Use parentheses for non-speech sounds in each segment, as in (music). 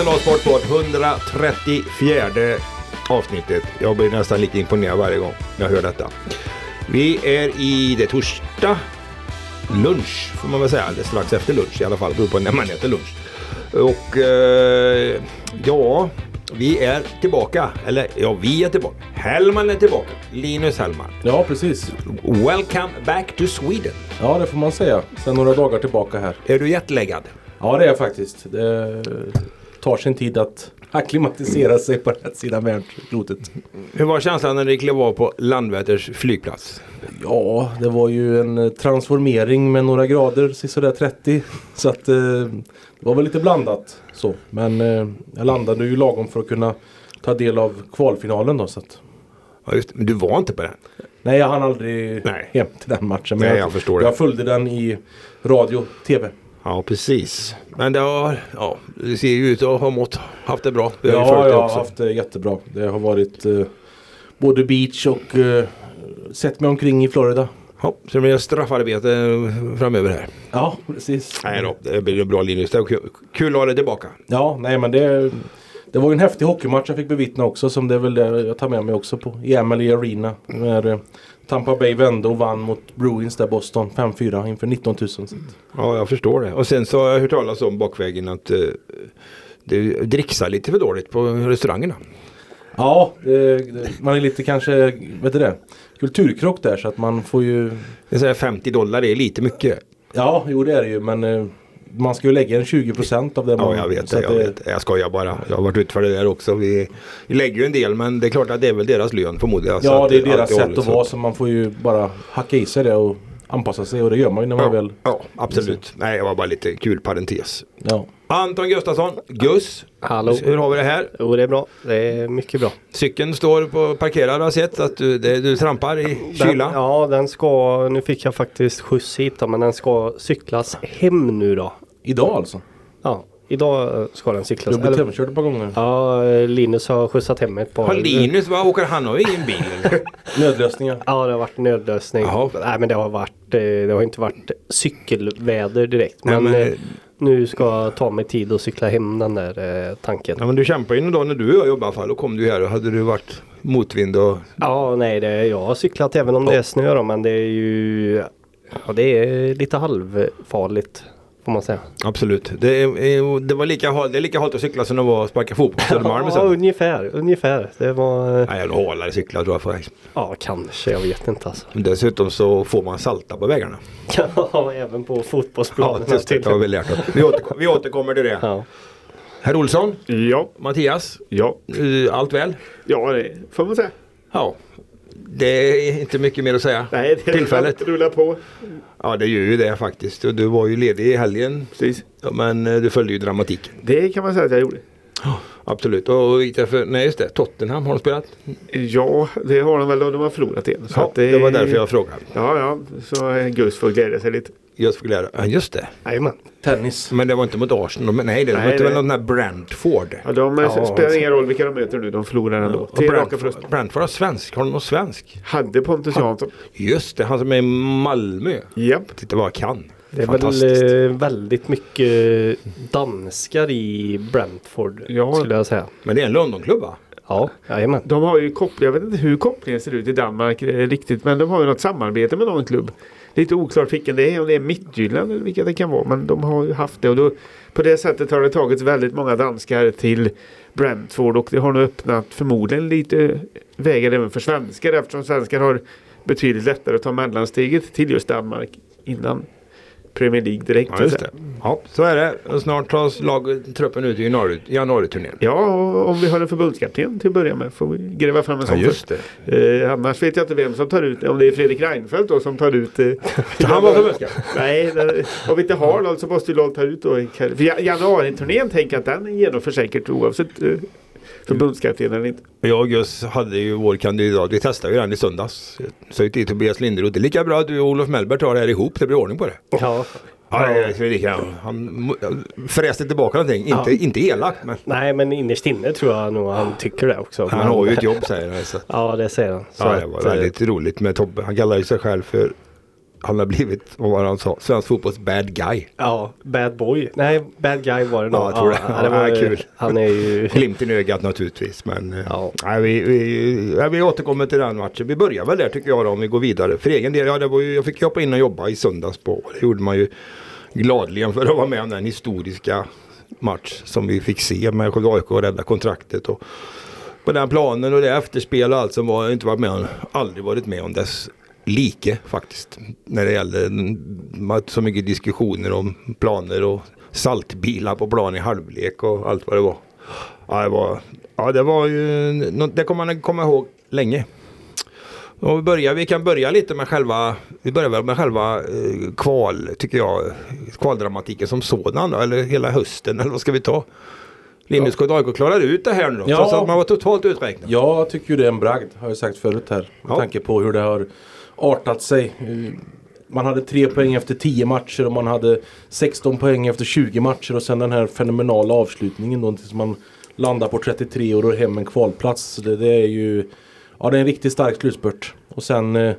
SLA Sportpodd 134 avsnittet. Jag blir nästan lika imponerad varje gång jag hör detta. Vi är i det torsdag lunch får man väl säga, eller strax efter lunch i alla fall, beroende på när man äter lunch. Och eh, ja, vi är tillbaka. Eller ja, vi är tillbaka. Hellman är tillbaka. Linus Hellman. Ja, precis. Welcome back to Sweden. Ja, det får man säga. Sen några dagar tillbaka här. Är du jetlaggad? Ja, det är jag faktiskt. Det tar sin tid att acklimatisera sig på rätt sidan världsklotet. Hur var känslan när ni klev av på Landvetters flygplats? Ja, det var ju en eh, transformering med några grader, sisådär 30. Så att eh, det var väl lite blandat så. Men eh, jag landade ju lagom för att kunna ta del av kvalfinalen då. Så att, Ja, just, men du var inte på den? nej, jag hann aldrig Nej. hem till den matchen. Men Nej, jag förstår det. Jag följde den i radio, tv. Ja, precis. Men det har, ja, det ser ju ut att ha mått, haft det bra. Ju Ja, det jag har också. haft det jättebra. Det har varit eh, både beach och eh, sett mig omkring i Florida. Ja, så det blir straffarbete framöver här. Ja, precis. Nej då, det blir bra Linus. Det är kul, kul att ha dig tillbaka. Ja, nej men det, det var ju en häftig hockeymatch jag fick bevittna också. Som det är väl det jag tar med mig också på i Emily Arena. När eh, Tampa Bay vände och vann mot Bruins där Boston 5-4 inför 19 000. Så. att- Ja, jag förstår det. Och sen så har jag hört talas om bakvägen att eh, det dricksar lite för dåligt på restaurangerna. Ja, det, man är lite kanske, vet du det? Kulturkrock där så att man får ju Det är så här 50 dollar är lite mycket. Ja, jo det är det ju men eh, man ska ju lägga en 20% av det man... Ja, jag vet det. Jag, vet. jag skojar bara. Jag har varit ute för det där också. Vi, vi lägger ju en del men det är klart att det är väl deras lön. Så Ja, det är deras sätt att vara så man får ju bara hacka i sig det och anpassa sig och det gör man ju när man Ja, väl... ja, absolut. Nej, det var bara lite kul parentes. Ja. Anton Gustafsson, Gus. Hallå. Hur har vi det här? Jo, det är bra. Det är mycket bra. Cykeln står på parkerad har jag sett att du, det, du trampar i Den, kylan. ja, den ska, nu fick jag faktiskt skjuts hit då, men den ska cyklas hem nu då. Idag alltså? Ja, idag ska den Du cyklas. har blivit hemkörd ett par gånger? ja, Linus har skjutsat hem ett par. Har Linus, vad åker han? har ingen bil eller? (laughs) Nödlösningar? Ja, det har varit nödlösning. Jaha. Nej, men det har varit, eh, det har inte varit cykelväder direkt. Nej, Men, men- eh, nu ska jag ta mig tid att cykla hem den där eh, tanken. Ja men du kämpar ju någon dag när du och jag jobbade i alla fall. Då kom du här och hade du varit motvind och Ja, nej, det, jag har cyklat även om det är snö då, men det är ju ja, det är lite halvfarligt får man säga. absolut. Det, är, det var lika, det är lika halt att cykla som det var att sparka fotboll på (laughs) Södermalm Ja, ungefär, ungefär. Det var, Nej, en halare cyklar tror jag faktiskt. ja kanske, jag vet inte alltså. Dessutom så får man salta på vägarna. (laughs) Ja, även på fotbollsplanen. Ja, just det. Har vi lärt oss. Vi, återkom, vi återkommer till det. Ja. Herr Olsson, Ja, Mattias, ja, eh, allt väl? ja det får man säga. Ja. Det är inte mycket mer att säga. Nej, det Tillfället. rullar, på. Ja, det gör ju det faktiskt. Och du var ju ledig i helgen. Precis. Ja, men eh, du följde ju dramatiken. Det kan man säga att jag gjorde. Absolut. Och det för, nej just det, Tottenham har de spelat. Ja, det har de väl och de har förlorat igen. Så Ja, att det var därför jag frågade. Ja, ja, så Gus får glädja sig lite. Just för glädje. Ja, just det. Jajamän. Tennis? Men det var inte mot Arsenal. Men nej, det Nej, mötte väl det- någon här Brentford. Ja, de Ja, spelar ingen roll vilka de möter nu. De förlorar ändå. Raka Brentford, har svensk. Har de någon svensk? Hade Pontus Jansson. Just det, han som är i Malmö. Japp. Titta vad jag kan. Det är väl eh, väldigt mycket danskar i Brentford Ja. skulle jag säga. Men det är en Londonklubb va? Ja, jajamän. De har ju koppling, jag vet inte hur kopplingen ser ut i Danmark eh, riktigt. Men de har ju något samarbete med någon klubb. Lite oklart vilken det är. Om det är Midtjylland eller vilka det kan vara. Men de har ju haft det. Och då, på det sättet har det tagits väldigt många danskar till Brentford. Och det har nu öppnat förmodligen lite vägar även för svenskar. Eftersom svenskar har betydligt lättare att ta mellansteget till just Danmark innan Premier League direkt. Ja, just det. Ja, så är det. Och snart tas lag, truppen ut i januari, januariturnén. Ja, om vi har en förbundskapten till att börja med får vi gräva fram en Ja, sån just först. det. Eh, annars vet jag inte vem som tar ut Om det är Fredrik Reinfeldt då som tar ut. Eh, (laughs) Han var förbundskapten. Nej, det, om vi inte har någon så måste ju någon ta ut då. För ja- januariturnén tänker jag att den genomförs säkert oavsett eh, förbundskapten eller inte. Jag och Gus hade ju vår kandidat. Vi testade ju den i söndags. Sa ju till Tobias Linderoth. Det är lika bra att du och Olof Mellberg tar det här ihop. Det blir ordning på det. Ja. Ja, lika. Han fräste tillbaka någonting. Inte, Ja. inte elakt men Nej, men innerst inne tror jag nog han tycker det också. han har ju ett jobb säger han. Så. Ja, det säger han. Så Ja, det var eh, väldigt roligt med Tobbe. Han kallar ju sig själv för han har blivit, vad var det han sa, svensk fotbolls bad guy. Ja, bad boy. Nej, bad guy var det nog. Ja, jag tror det. Ja, det var Ja, kul. Han är ju... (laughs) Glimten i ögat naturligtvis. Men eh, Ja. nej, vi, vi, ja, vi återkommer till den matchen. Vi börjar väl där tycker jag då, om vi går vidare. För egen del, ja, det var ju, jag fick hoppa in och jobba i söndags på. Det gjorde man ju gladligen för att vara med om den historiska match som vi fick se med AIK och rädda kontraktet. Och på den planen och det efterspel och allt som var, jag inte varit med om, aldrig varit med om dess like faktiskt. När det gäller så mycket diskussioner om planer och saltbilar på plan i halvlek och allt vad det var. Ja, det var, ja, det var ju, det kommer man komma ihåg länge. Och vi, börjar, vi kan börja lite med själva, vi börjar väl med själva eh, kval, tycker jag, kvaldramatiken som sådan eller hela hösten, eller vad ska vi ta? Linus ja. AIK klarar ut det här nu då, Ja. trots att man var totalt uträknad. Jag tycker ju det är en bragd, har jag sagt förut här. Med Ja. tanke på hur det har artat sig. Man hade tre poäng efter 10 matcher och man hade 16 poäng efter 20 matcher och sen den här fenomenala avslutningen då tills man landar på 33 och då hem en kvalplats. Så Det, det är ju Ja det är en riktigt stark slutspurt. Och sen eh,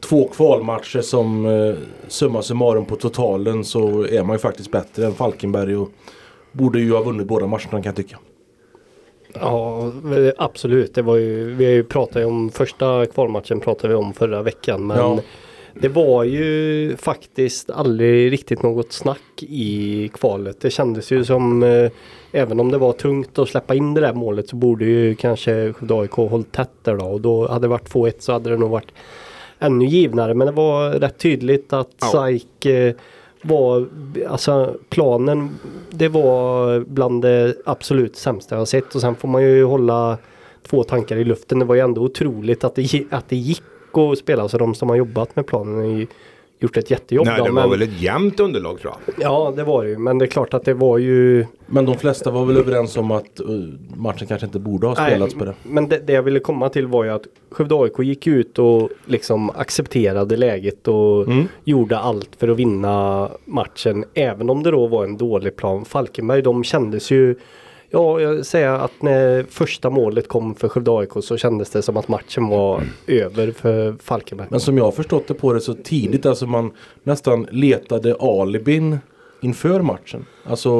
två kvalmatcher som eh, summa summarum på totalen så är man ju faktiskt bättre än Falkenberg och borde ju ha vunnit båda matcherna kan jag tycka. Ja, absolut. Det var ju, vi pratat ju om första kvalmatchen pratade vi om förra veckan. Men Ja. det var ju faktiskt aldrig riktigt något snack i kvalet. Det kändes ju som eh, även om det var tungt att släppa in det där målet så borde ju kanske Skövde AIK hållit tätt där då. Och då hade det varit 2-1 så hade det nog varit ännu givnare. Men det var rätt tydligt att Ja. SAIK eh, var, alltså planen, det var bland det absolut sämsta jag har sett. Och sen får man ju hålla två tankar i luften. Det var ju ändå otroligt att det, att det gick att spela. Så de som har jobbat med planen är ju gjort ett jättejobb. Nej, då, det var men, väl ett jämnt underlag tror jag. Ja, det var det ju. Men det är klart att det var ju Men de flesta var väl överens om att eh, matchen kanske inte borde ha spelats på det. Men det, det jag ville komma till var ju att Skövde AIK gick ut och liksom accepterade läget och Mm. gjorde allt för att vinna matchen. Även om det då var en dålig plan. Falkenberg de kändes ju Ja, jag säger att när första målet kom för Skövde AIK så kändes det som att matchen var över för Falkenberg. Men som jag har förstått det på det så tidigt, alltså man nästan letade alibin inför matchen. Alltså,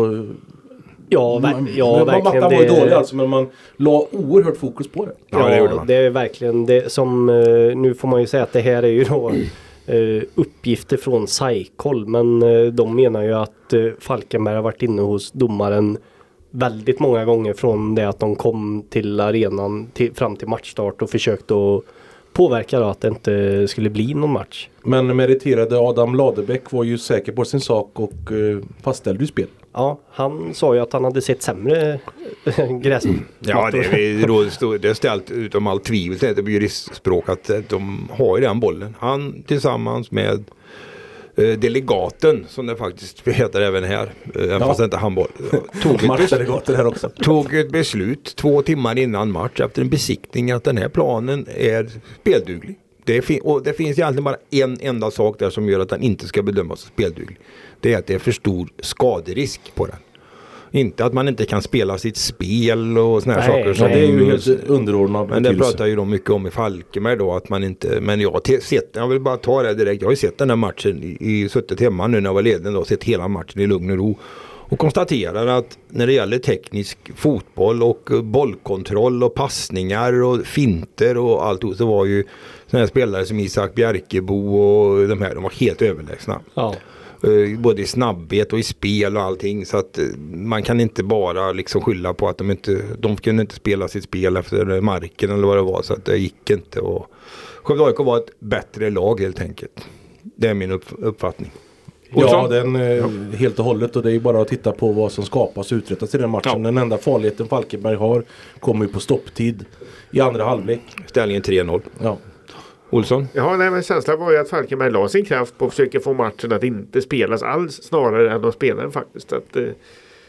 Ja, ver- man, ja verkligen. mattan var ju det- dålig alltså men man la oerhört fokus på det. Ja, det gjorde man. det är verkligen det som, eh, nu får man ju säga att det här är ju då eh, uppgifter från Saikol men eh, de menar ju att eh, Falkenberg har varit inne hos domaren väldigt många gånger från det att de kom till arenan till, fram till matchstart och försökt att påverka då att det inte skulle bli någon match. Men meriterade Adam Ladebäck var ju säker på sin sak och eh, fastställde ju spel. Ja, han sa ju att han hade sett sämre gräs. Ja, det är, det är ställt utom allt tvivel. Det är juristspråk att eh, de har ju den bollen. Han tillsammans med eh, delegaten som det faktiskt (laughs) heter även här. eh, Även Ja. fast det inte är handboll. Tog Matchdelegater här också. tog ett beslut två timmar innan match efter en besiktning att den här planen är spelduglig. Det, fin- och det finns egentligen bara en enda sak där som gör att den inte ska bedömas som spelduglig. Det är att det är för stor skaderisk på den. Inte att man inte kan spela sitt spel och såna här Nej, saker. Som, det är ju helt underordnad men det pratar ju de mycket om i Falkenberg då att man inte, men jag har sett, jag vill bara ta det direkt, jag har ju sett den här matchen i, i suttit hemma nu när jag var ledig då, sett hela matchen i lugn och ro. Och konstaterar att när det gäller teknisk fotboll och bollkontroll och passningar och finter och allt så var ju sådana här spelare som Isak Bjerkebo och de här, de var helt överlägsna. Ja. Eh, Både i snabbhet och i spel och allting. Så att eh, man kan inte bara liksom skylla på att de inte, de kunde inte spela sitt spel efter marken eller vad det var. Så att det gick inte. Och Skövde AIK var ett bättre lag helt enkelt. Det är min upp, uppfattning. Ja, Olsson? den eh, helt och hållet och det är bara att titta på vad som skapas och uträttas i den matchen. Ja. Den enda farligheten Falkenberg har kommer ju på stopptid i andra halvlek. Ställningen 3-0. Ja. Olsson? Ja, nej, men känslan var ju att Falkenberg la sin kraft på att försöka få matchen att inte spelas alls snarare än att spela den faktiskt. Att, eh,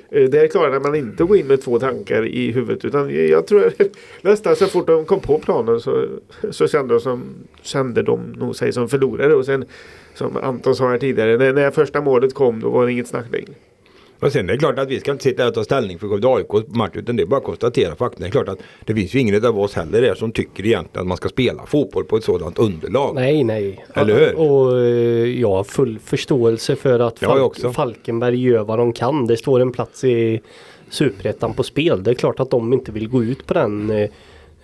eh där klarade man inte att gå in med två tankar i huvudet utan jag tror (laughs) nästan så fort de kom på planen så, så kände, de som, kände de nog sig som förlorare och sen som Anton sa här tidigare när, när första målet kom då var det inget snack längre. Och sen är det klart att vi ska inte sitta här och ta ställning för Skövde AIK match utan det är bara att konstatera fakta. Det är klart att det finns ju ingen av oss heller där som tycker egentligen att man ska spela fotboll på ett sådant underlag. Nej, nej. Eller hur? Och eh, jag har full förståelse för att Ja, Falk-. Falkenberg gör vad de kan. Det står en plats i Superettan på spel. Det är klart att de inte vill gå ut på den eh,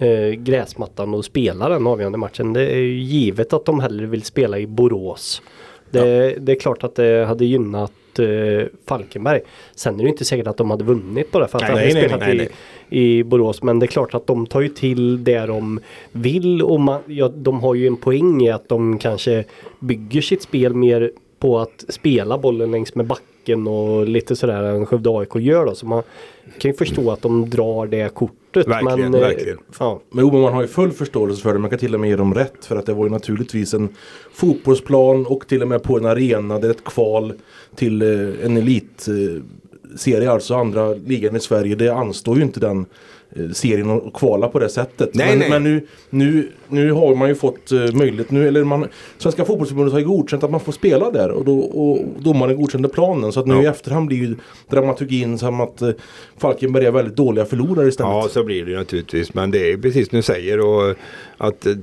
eh, gräsmattan och spela den avgörande matchen. Det är givet att de hellre vill spela i Borås. Det, det är klart att det hade gynnat eh, Falkenberg. Sen är det inte säkert att de hade vunnit bara för att Nej, de hade nej, spelat nej, i, nej. i Borås. Men det är klart att de tar ju till det de vill och man, ja, de har ju en poäng i att de kanske bygger sitt spel mer på att spela bollen längs med backen och lite sådär än Skövde AIK gör då. Så man kan ju förstå att de drar det kortet. Verkligen, men, eh, verkligen. Ja, Men jo, man har ju full förståelse för det. Man kan till och med ge dem rätt. För att det var ju naturligtvis en fotbollsplan och till och med på en arena. Det är ett kval till eh, en elitserie, alltså andra ligan i Sverige. Det anstår ju inte den eh, serien att kvala på det sättet. Nej, men nej. men nu, nu, nu har man ju fått eh, möjlighet, nu, eller man, Svenska fotbollsförbundet har ju godkänt att man får spela där och, då, och domaren godkände planen. Så att nu Ja. i efterhand blir ju dramaturgin som att eh, Falkenberg är väldigt dåliga förlorare istället. Ja, så blir det naturligtvis. Men det är precis som du säger och att eh,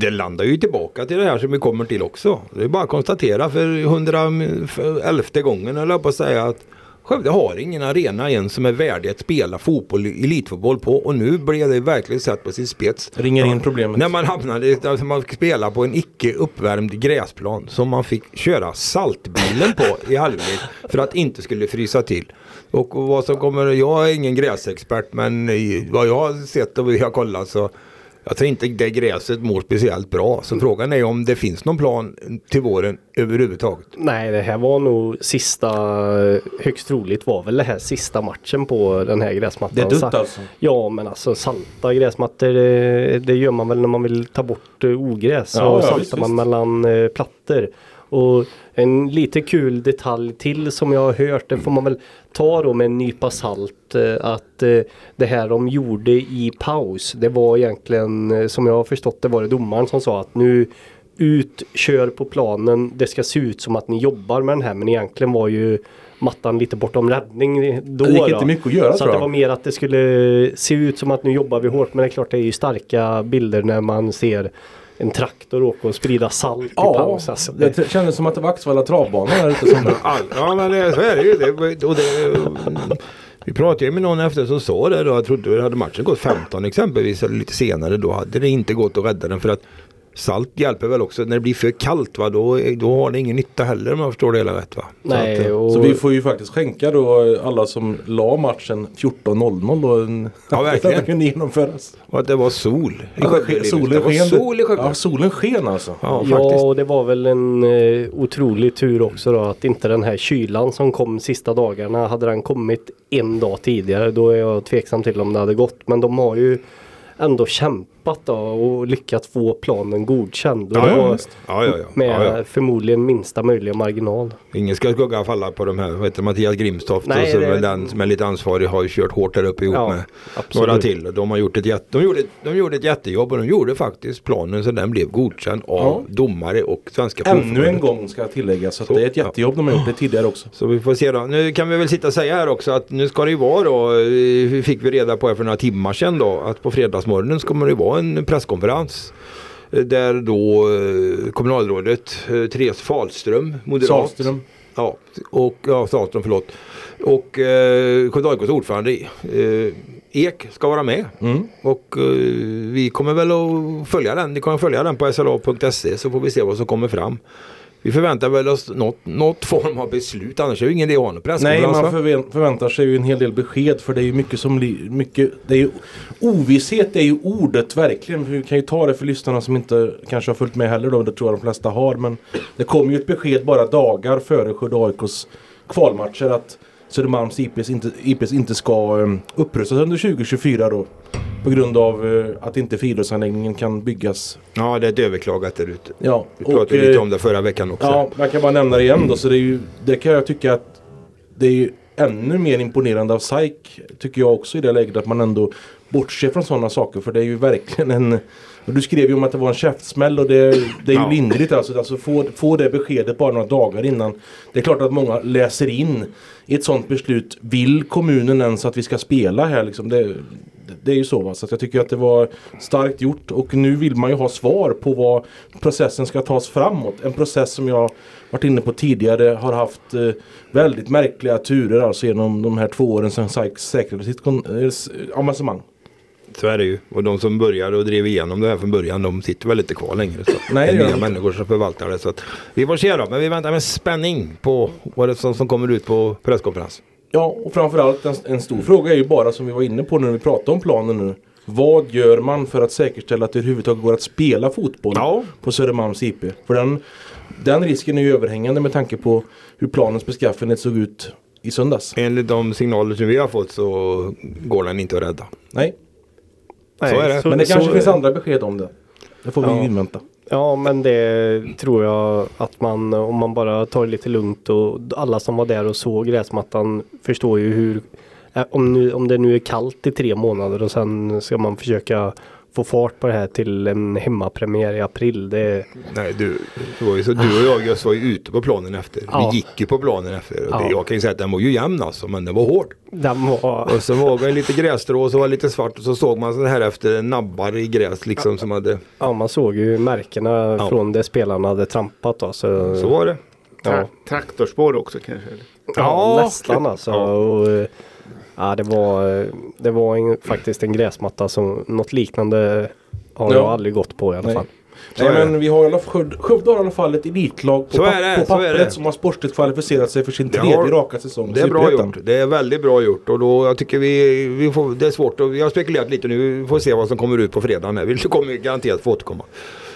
det landar ju tillbaka till det här som vi kommer till också. Det är bara att konstatera för 111 gången eller på att säga att Skövde har ingen arena än som är värdig att spela fotboll, elitfotboll på och nu blev det verkligen satt på sin spets. Ringer in problemet. När man hamnade, alltså man fick spela på en icke uppvärmd gräsplan som man fick köra saltbilen på i halvlek för att inte skulle frysa till. Och vad som kommer, jag är ingen gräsexpert men vad jag har sett och vi har kollat så jag tror inte det gräset mår speciellt bra. Så frågan är om det finns någon plan till våren överhuvudtaget. nej, det här var nog sista, högst troligt var väl det här sista matchen på den här gräsmattan. Det är dött Så- alltså. Ja men alltså salta gräsmattor det, det gör man väl när man vill ta bort eh, ogräs. Ja, och ja, saltar visst, man visst. mellan eh, plattor. Och en lite kul detalj till som jag har hört, det får man väl ta då med en nypa salt. eh, Att eh, det här de gjorde i paus, det var egentligen eh, som jag har förstått det var det domaren som sa att nu ut, kör på planen, det ska se ut som att ni jobbar med den här men egentligen var ju mattan lite bortom räddning då. Det gick då. inte mycket att göra, Så att det var mer att det skulle se ut som att nu jobbar vi hårt men det är klart det är ju starka bilder när man ser en traktor åka och sprida salt i Ja, paus. Alltså. det kändes som att det var Axevalla travbana där ute. Som (laughs) ja men det, så är det ju. Det, och det, vi pratade ju med någon efter som sa det då. Jag trodde hade matchen gått 15 exempelvis eller lite senare då hade det inte gått att rädda den för att Salt hjälper väl också när det blir för kallt va då, då har det ingen nytta heller om jag förstår det hela rätt va. Så Nej, att, eh, och, Så vi får ju faktiskt skänka då alla som la matchen 14.00 då. En, Ja, (laughs) verkligen. Att det kunde genomföras. och att det var sol i Ja, Skövde. solen det var sken. sol i. Ja, solen sken alltså. Ja, ja, och det var väl en eh, otrolig tur också då att inte den här kylan som kom sista dagarna hade den kommit en dag tidigare då är jag tveksam till om det hade gått. Men de har ju ändå kämpat då och lyckats få planen godkänd. Ja, ja, ja, ja, ja. Med ja, ja. förmodligen minsta möjliga marginal. Ingen ska skugga falla på de här. Vad heter det, Mattias Grimstoft Nej, och så det- den som är lite ansvarig har ju kört hårt där uppe ihop Ja, med absolut. några till. Och De, har gjort ett jätte, de, gjorde, de gjorde ett jättejobb och de gjorde faktiskt planen så den blev godkänd av Ja. domare och Svenska Ännu en gång ska tilläggas. Så att Så, det är ett jättejobb de har gjort det tidigare också. Så vi får se då. Nu kan vi väl sitta och säga här också att nu ska det ju vara då, eh, fick vi reda på här för några timmar sedan då, att på fredagsmorgonen så kommer det vara en presskonferens. eh, Där då eh, kommunalrådet eh, Therese Fahlström, moderat. Sahlström. Ja, och, ja Sahlström förlåt. Och eh, AIKs ordförande eh, Ek ska vara med. Mm. Och eh, vi kommer väl att följa den. Ni kommer att följa den på sla.se så får vi se vad som kommer fram. Vi förväntar väl oss något, något form av beslut annars är det ju ingen idé att ha någon Nej, man förväntar sig ju en hel del besked för det är ju mycket som mycket, det är ju, Ovisshet är ju ordet verkligen. Vi kan ju ta det för lyssnarna som inte kanske har följt med heller då. Det tror jag de flesta har. Men det kom ju ett besked bara dagar före Skövde AIKs kvalmatcher att Södermalms IPs inte, IPs inte ska um, upprustas under 2024 då. På grund av eh, att inte friidrottsanläggningen kan byggas. Ja, det är ett överklagat där ute. Ja, Vi pratade eh, lite om det förra veckan också. Ja, man kan bara nämna det igen då. Så det, är ju, det kan jag tycka att det är ju ännu mer imponerande av SAIK tycker jag också i det läget att man ändå bortser från sådana saker. För det är ju verkligen en Men du skrev ju om att det var en käftsmäll och det, det är ju Ja. lindrigt alltså. alltså få, få det beskedet bara några dagar innan. Det är klart att många läser in i ett sånt beslut. Vill kommunen ens att vi ska spela här liksom? Det, det, är ju så va. Så jag tycker att det var starkt gjort och nu vill man ju ha svar på vad processen ska tas framåt. En process som jag varit inne på tidigare har haft eh, väldigt märkliga turer alltså genom de här två åren sedan Sykes säkrade sitt eh, avancemang. Så är det ju. Och de som började och drev igenom det här från början de sitter väl inte kvar längre. Så Nej, det är nya människor som förvaltar det. Så att vi får se då. Men vi väntar med spänning på vad det som, som kommer ut på presskonferens. Ja, och framförallt en, en stor fråga är ju bara som vi var inne på när vi pratade om planen nu. Vad gör man för att säkerställa att det överhuvudtaget går att spela fotboll Ja. på Södermalms IP? För den, den risken är ju överhängande med tanke på hur planens beskaffenhet såg ut i söndags. Enligt de signaler som vi har fått så går den inte att rädda. Nej, Så är det. men det kanske så- finns andra besked om det. Det får vi Ja. ju invänta. Ja men det tror jag att man om man bara tar det lite lugnt och alla som var där och såg gräsmattan förstår ju hur om, nu, om det nu är kallt i tre månader och sen ska man försöka få fart på det här till en hemmapremiär i april. Det, Nej, du, det var ju så, du och jag just var ju ute på planen efter. Ja. Vi gick ju på planen efter. Och det, Ja. jag kan ju säga att den var ju jämn alltså, men den var hård. den var... Och så var det lite grässtrå och så var det lite svart och så såg man så här efter nabbar i gräs liksom som hade, Ja man såg ju märkena Ja. från det spelarna hade trampat då. Så, så var det. Tra- Ja. Traktorspår också kanske. eller? Ja, Ja, nästan alltså. ja. Och, eh, ja, det var, det var en, faktiskt en gräsmatta som något liknande har Ja. jag aldrig gått på i alla Nej. fall. Så Nej, men vi har i alla fall, Skövde- har i alla fall ett elitlag på, papp- det, på pappret som har sportsligt kvalificerat sig för sin tredje har- raka säsong. Det är bra gjort. Det är väldigt bra gjort och då jag tycker vi, vi får, det är svårt och vi har spekulerat lite nu. Vi får se vad som kommer ut på fredagen. Vi kommer garanterat få återkomma.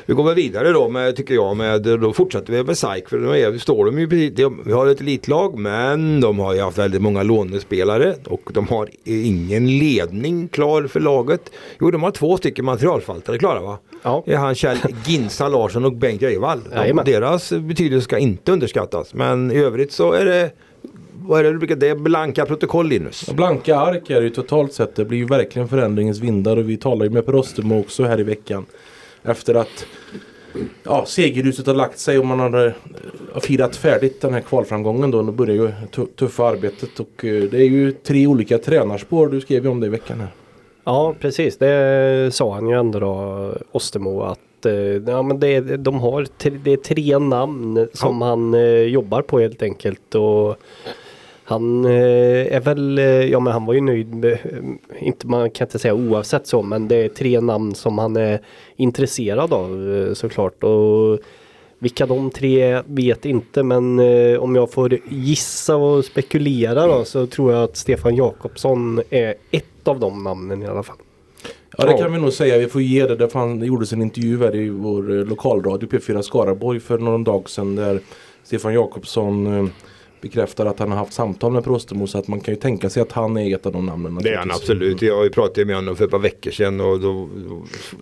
Vi går väl vidare då med, tycker jag, med, då fortsätter vi med SAIK för nu är, står de ju precis, de, vi har ett elitlag men de har ju haft väldigt många lånespelare och de har ingen ledning klar för laget. Jo, de har två stycken materialförvaltare klara va? Ja. Det är han Kjell (laughs) Ginsa Larsson och Bengt. De, Jajamän. deras betydelse ska inte underskattas men i övrigt så är det vad är det du brukar, det är blanka protokoll Linus. Ja, Blanka ark är det ju totalt sett. Det blir ju verkligen förändringens vindar och vi talar ju med Per Ostermo också här i veckan. Efter att ja, segerhuset har lagt sig och man har eh, har firat färdigt den här kvalframgången då. Då börjar ju tu- tuffa arbetet och eh, det är ju tre olika tränarspår. Du skrev ju om det i veckan här. Ja precis, det sa han ju ändå då, Ostermo att eh, ja, men det, de har tre, det är tre namn som han eh, jobbar på helt enkelt. Och han eh, är väl, eh, ja men han var ju nöjd med, eh, inte, man kan inte säga oavsett så men det är tre namn som han är intresserad av såklart. Och vilka de tre är vet inte men om jag får gissa och spekulera då så tror jag att Stefan Jakobsson är ett av de namnen i alla fall. Ja det kan vi nog säga. Vi får ge det. Han gjordes en intervju här i vår lokalradio P4 Skaraborg för någon dag sedan. Där Stefan Jakobsson eh, bekräftar att han har haft samtal med Per Ostermo. Så att man kan ju tänka sig att han är ett av de namnen. Det är han absolut. Jag pratat med honom för ett par veckor sedan och då,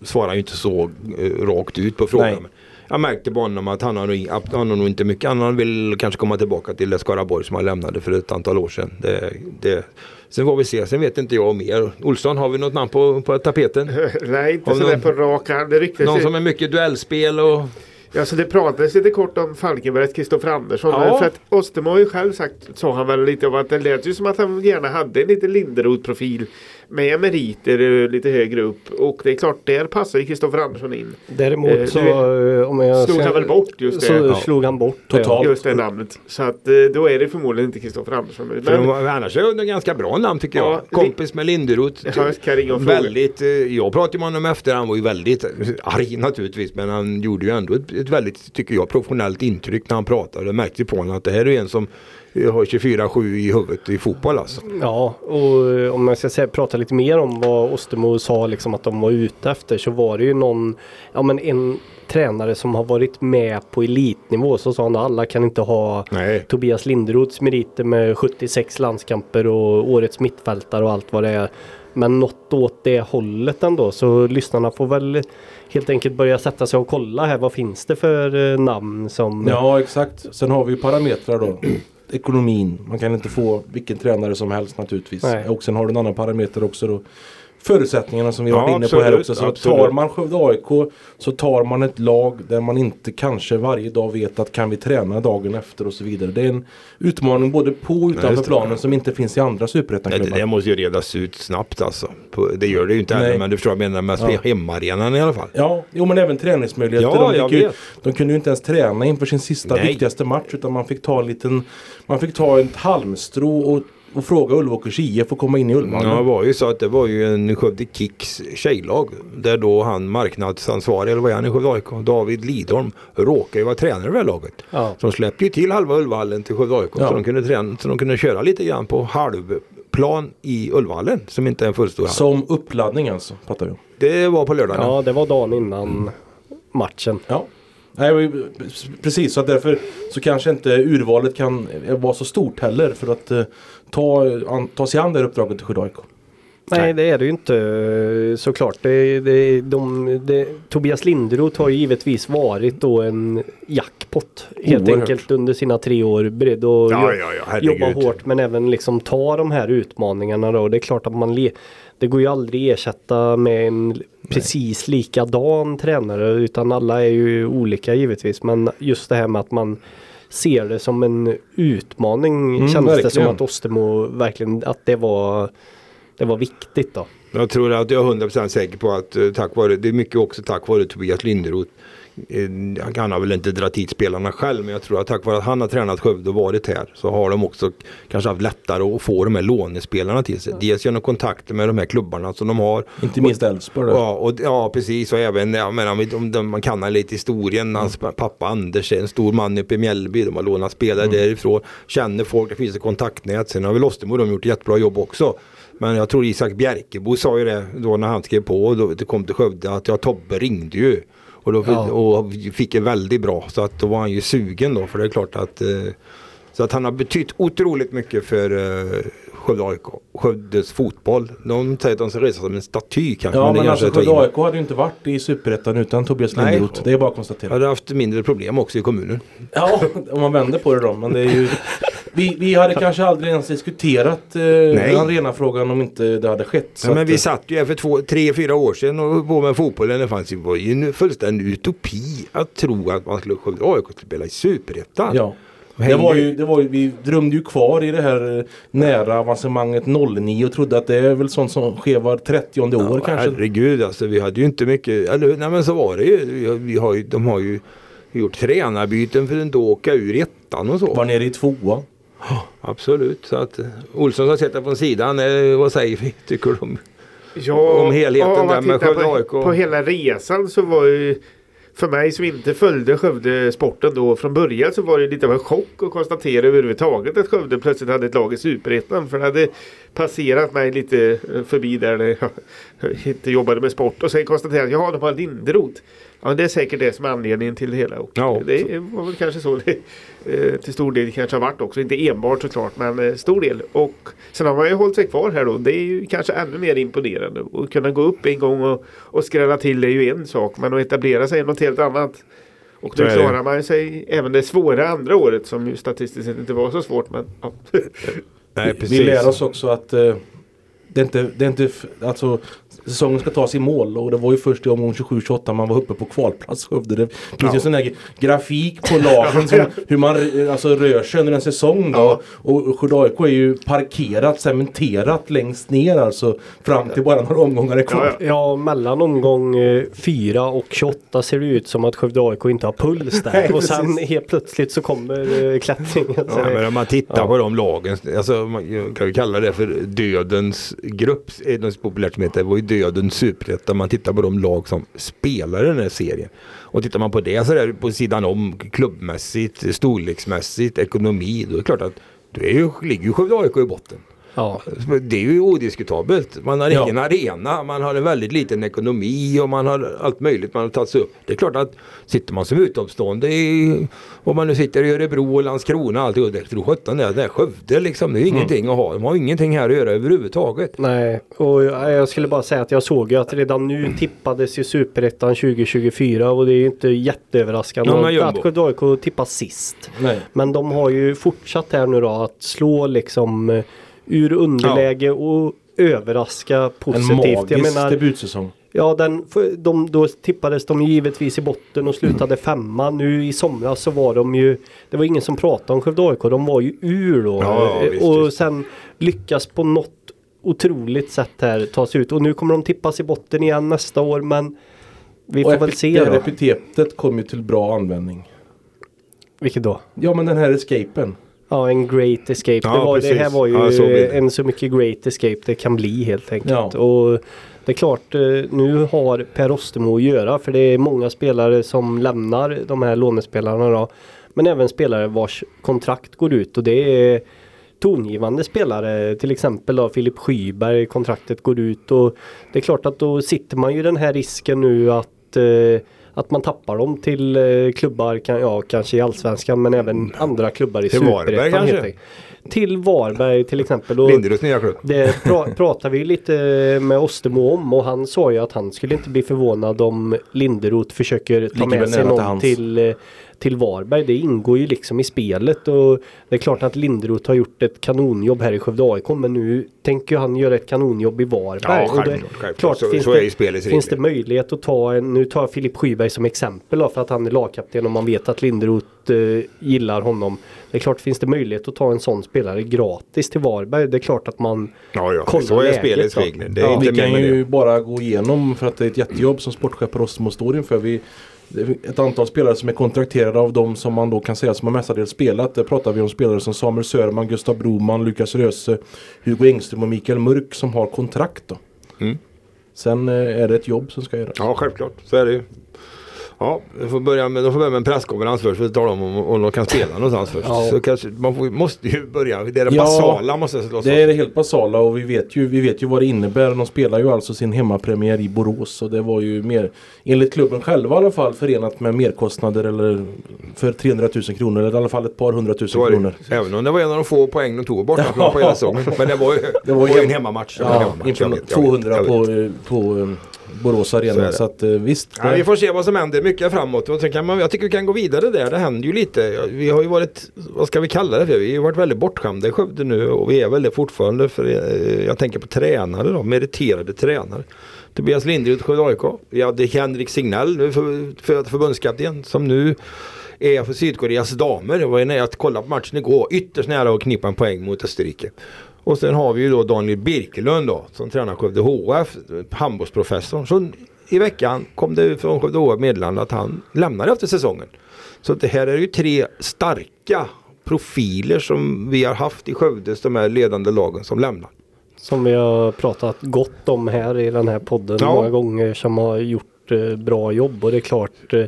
svarade han ju inte så eh, rakt ut på frågan. Nej. Jag märkte på honom att han har, nog, han har nog inte mycket. Han vill kanske komma tillbaka till det Skaraborg som han lämnade för ett antal år sedan. Det, det. Sen får vi se. Sen vet inte jag mer. Olsson, har vi något namn på, på tapeten? (laughs) Nej, inte sådär på rak arm. Någon som är mycket duellspel och... Ja, så det pratades lite kort om Falkenbergs Kristoffer Andersson. Ja. För att Ostermo har ju själv sagt, sa han väl lite om att det lät ju som att han gärna hade en lite Linderoth-profil med meriter eh, lite högre upp. Och det är klart, där passar ju Kristoffer Andersson in. Däremot Eh, så du eh, om jag slog han väl bort just det? Så Ja. slog han bort Totalt. Just det namnet. Så att då är det förmodligen inte Kristoffer Andersson. För Men, de, annars är det en ganska bra namn tycker jag. Ja, Kompis med Linderoth. Ja, jag väldigt, jag pratade med honom efter. Han var ju väldigt arg naturligtvis. Men han gjorde ju ändå ett, ett väldigt, tycker jag, professionellt intryck när han pratade. Det märkte på honom att det här är en som eh, har 24-7 i huvudet i fotboll alltså. Ja, och eh, om jag ska säga, prata lite mer om vad Ostermo sa liksom att de var ute efter så var det ju någon, ja men en tränare som har varit med på elitnivå så sa han att alla kan inte ha Nej. Tobias Linderoths meriter med 76 landskamper och årets mittfältare och allt vad det är. Men något åt det hållet ändå så lyssnarna får väl helt enkelt börja sätta sig och kolla här vad finns det för eh, namn som Ja exakt. Sen har vi ju parametrar då. Ekonomin. Man kan inte få vilken tränare som helst naturligtvis. Nej. Och sen har du en annan parameter också då. Förutsättningarna som vi har Ja, varit inne på här absolut, också. Så absolut. tar man Skövde AIK så tar man ett lag där man inte kanske varje dag vet att kan vi träna dagen efter och så vidare. Det är en utmaning både på och utanför det. planen som inte finns i andra Det, det superettan-klubbar. måste ju redas ut snabbt alltså. Det gör det ju inte ännu men du förstår vad jag menar med Ja. hemmaarenan i alla fall. Ja, jo men även träningsmöjligheter. Ja, de, ju, de kunde ju inte ens träna inför sin sista Nej. viktigaste match utan man fick ta en liten Man fick ta ett halmstrå och, och fråga Ulvåkers IF att komma in i Ullmalm. Ja, det var ju så att det var ju en Skövde Kicks tjejlag. Där då han marknadsansvarig, eller vad är han i Skövde AIK? David Lidholm råkade ju vara tränare i det här laget. Ja. Så de släppte ju till halva Ullvallen till Skövde AIK. Ja. Så, de kunde träna, så de kunde köra lite grann på halvplan i Ullvallen. Som inte är en fullstor hall. Som uppladdning alltså, fattar vi. Det var på lördagen. ja, det var dagen innan matchen. Ja. Nej, men precis, så att därför så kanske inte urvalet kan vara så stort heller för att eh, ta, an, ta sig an det här uppdraget till Skövde AIK. Nej det är det ju inte eh, såklart. Det, det, de, det, Tobias Linderoth har ju givetvis varit då en jackpot helt Oerhört. enkelt under sina tre år. Beredd att Ja, ja, ja, jobba hårt men även liksom ta de här utmaningarna då. Det är klart att man le, det går ju aldrig ersätta med en precis likadan tränare utan alla är ju olika givetvis. Men just det här med att man ser det som en utmaning Mm, känns det som verkligen. att Ostermo verkligen att det var det var viktigt då. Jag tror att jag är 100% säker på att eh, tack vare, det är mycket också tack vare Tobias Linderoth. Eh, Han har väl inte dragit hit spelarna själv men jag tror att tack vare att han har tränat Skövde och varit här så har de också kanske haft lättare att få de här lånespelarna till sig. Dels genom kontakter med de här klubbarna som de har. Inte minst Elfsborg. Ja, och, ja precis och även jag menar, om, de, man kan lite historien. Hans pappa Anders är en stor man uppe i Mjällby. De har lånat spelare därifrån. Känner folk, det finns ett kontaktnät. Sen har väl Ostermo de gjort ett jättebra jobb också. Men jag tror Isak Bjerkebo sa ju det då när han skrev på och då det kom till Skövde att ja, Tobbe ringde ju. Och, då, Ja. och fick det väldigt bra så att då var han ju sugen då för det är klart att eh, så att han har betytt otroligt mycket för eh, Skövde AIK. Skövdes fotboll. De säger att de ska resa som en staty kanske. Ja men men alltså Skövde. AIK hade ju inte varit i Superettan utan Tobias Nej. Linderoth. Det är bara att konstatera. hade haft mindre problem också i kommunen. Ja, om man vänder på det då. Men det är ju, vi, vi hade kanske aldrig ens diskuterat eh, arenafrågan om inte det hade skett. Ja, men att, vi eh, satt ju här för två, tre, fyra år sedan och på med fotbollen. Det fanns ju var ju en fullständig utopi att tro att man skulle Skövde AIK skulle spela i Superettan. Ja. Det var ju, det var ju, vi drömde ju kvar i det här eh, nära avancemanget 09 och trodde att det är väl sånt som sker var 30 år Ja, kanske. Herregud alltså vi hade ju inte mycket, eller nej men så var det ju. Vi, har- vi har ju de har ju gjort tränarbyten för att inte åka ur ettan och så. Var nere i tvåa. Absolut. Så att eh, Olsson har sett det från sidan. Vad säger vi? Tycker du om? Ja, Om helheten där med Skövde på, AIK. på hela resan så var ju för mig som inte följde Skövde-sporten då från början så var det lite av en chock att konstatera överhuvudtaget att Skövde plötsligt hade ett lag i Superettan. För det hade passerat mig lite eh, förbi där när jag (laughs) inte jobbade med sport och sen konstaterade jag att de har Linderoth. Ja, det är säkert det som är anledningen till det hela. Och Ja. det var väl kanske så det eh, till stor del kanske har varit också. Inte enbart såklart men eh, stor del. Och sen har man ju hållit sig kvar här då. Det är ju kanske ännu mer imponerande. Att kunna gå upp en gång och, och skrälla till är ju en sak. Men att etablera sig är något helt annat. Och nu det. klarar man sig även det svåra andra året som ju statistiskt sett inte var så svårt. Men, ja. (laughs) Nej Vi- Vi lär oss också att eh, det är inte, det är inte, alltså säsongen ska tas i mål och det var ju först i omgång 27-28 man var uppe på kvalplats Skövde. Det finns ju Ja. en sån här grafik på lagen som, hur man eh, alltså, rör sig under en säsong då. Ja. Och Skövde AIK är ju parkerat, cementerat längst ner alltså fram till bara några omgångar är kvar. Ja, Ja, mellan omgång eh, 4 och 28 ser det ut som att Skövde AIK inte har puls där. (laughs) Nej, och sen precis. helt plötsligt så kommer eh, klättringen. Ja, men om man tittar Ja. på de lagen, alltså, man kan ju kalla det för dödens grupp, är det något populärt som heter, det var ju dödens superettan. Man tittar på de lag som spelar i den här serien. Och tittar man på det så där på sidan om klubbmässigt, storleksmässigt, ekonomi, då är det klart att då är ju, ligger ju Skövde AIK i botten ja. Det är ju odiskutabelt. Man har Ja. ingen arena, man har en väldigt liten ekonomi och man har allt möjligt man har tagit sig upp. Det är klart att sitter man som utomstående i, om man nu sitter i Örebro och Landskrona och allt det, tror sjutton det, det är Skövde liksom. Det är ju ingenting att ha. De har ingenting här att göra överhuvudtaget. Nej, och jag skulle bara säga att jag såg ju att redan nu tippades ju Superettan 2024 och det är ju inte jätteöverraskande Ja, jumbo. att AIK tippas sist. Nej. Men de har ju fortsatt här nu då att slå liksom eh, ur underläge och överraska En positivt. magisk Jag menar, debutsäsong. ja, den, de, då tippades de givetvis i botten och slutade femma. Nu i somras så var de ju, det var ingen som pratade om Skövde AIK, de var ju ur då. Ja, ja, visst, och visst. sen lyckas på något otroligt sätt här ta sig ut. Och nu kommer de tippas i botten igen nästa år men vi Och får väl se då. epitetet kom ju till bra användning. Vilket då? Ja men den här escapen. Ja, en great escape. Ja, det, var, det här var ju Ja, så en så mycket great escape det kan bli helt enkelt. Ja. Och det är klart, eh, nu har Per Ostermo att göra för det är många spelare som lämnar de här lånespelarna då. Men även spelare vars kontrakt går ut och det är tongivande spelare. Till exempel då Filip Skyberg, kontraktet går ut och det är klart att då sitter man ju den här risken nu att eh, att man tappar dem till eh, klubbar, kan, ja kanske i Allsvenskan men även andra klubbar i Superettan. Till Varberg till exempel. Och Linderoths nya klubb. det pra, (laughs) pratar vi lite med Ostermo om och han sa ju att han skulle inte bli förvånad om Linderoth försöker ta Ligger med sig någon till, eh, till Varberg. Det ingår ju liksom i spelet och det är klart att Linderoth har gjort ett kanonjobb här i Skövde AIK men nu tänker han göra ett kanonjobb i Varberg. Ja, självklart. självklart. klart, så, finns så det- Finns det möjlighet att ta en, nu tar jag Filip Skyberg som exempel då, för att han är lagkapten och man vet att Linderoth eh, gillar honom. Det är klart, finns det möjlighet att ta en sån spelare gratis till Varberg, det är klart att man Ja, ja. kolla Så är spelets då. regler. Det är Ja. Vi kan ju det. bara gå igenom för att det är ett jättejobb som sportchef på Rostemo står inför. Vi, ett antal spelare som är kontrakterade av de som man då kan säga som har mestadels spelat. Där pratar vi om spelare som Samuel Sörman, Gustav Broman, Lukas Röse, Hugo Engström och Mikael Mörk som har kontrakt. Då. Mm. Sen eh, är det ett jobb som ska göras. Ja, självklart. Så är det ju. Ja, vi får börja med, de får börja med en presskonferens först för att tala om om, om de kan spela någonstans först. Ja. Så kanske, man får, måste ju börja, det är det Ja, basala måste slås Det är det helt basala och vi vet, ju, vi vet ju vad det innebär. De spelar ju alltså sin hemmapremiär i Borås och det var ju mer, enligt klubben själva i alla fall, förenat med merkostnader eller för 300 000 kronor eller i alla fall ett par hundratusen kronor. Även om det var en av de få poäng de tog borta (laughs) ja. på hela säsongen. Men det var ju, det var ju en hem- hemmamatch. Ja, hemmamatch. Jag inför vet, jag vet, 200 jag vet. på, eh, på eh, Borås Så arena. det. Så, att eh, visst. Ja, vi får se vad som händer mycket framåt. Och sen kan man, jag tycker vi kan gå vidare där. Det händer ju lite. Vi har ju varit, vad ska vi kalla det för? Vi har varit väldigt bortskämda i Skövde nu och vi är väl det fortfarande. För eh, jag tänker på tränare då, meriterade tränare. Tobias Linderud, Skövde AIK. Vi hade Henrik Signell, nu för, för, förbundskapten, som nu är för Sydkoreas damer. Jag var ju nära att kolla på matchen igår. Ytterst nära att knipa en poäng mot Österrike. Och sen har vi ju då Daniel Birkelund då som tränar Skövde HF, handbollsprofessorn. Så i veckan kom det från Skövde HF meddelande att han lämnar efter säsongen. Så det här är ju tre starka profiler som vi har haft i Skövdes de här ledande lagen som lämnar. Som vi har pratat gott om här i den här podden Ja. många gånger som har gjort eh, bra jobb och det är klart eh,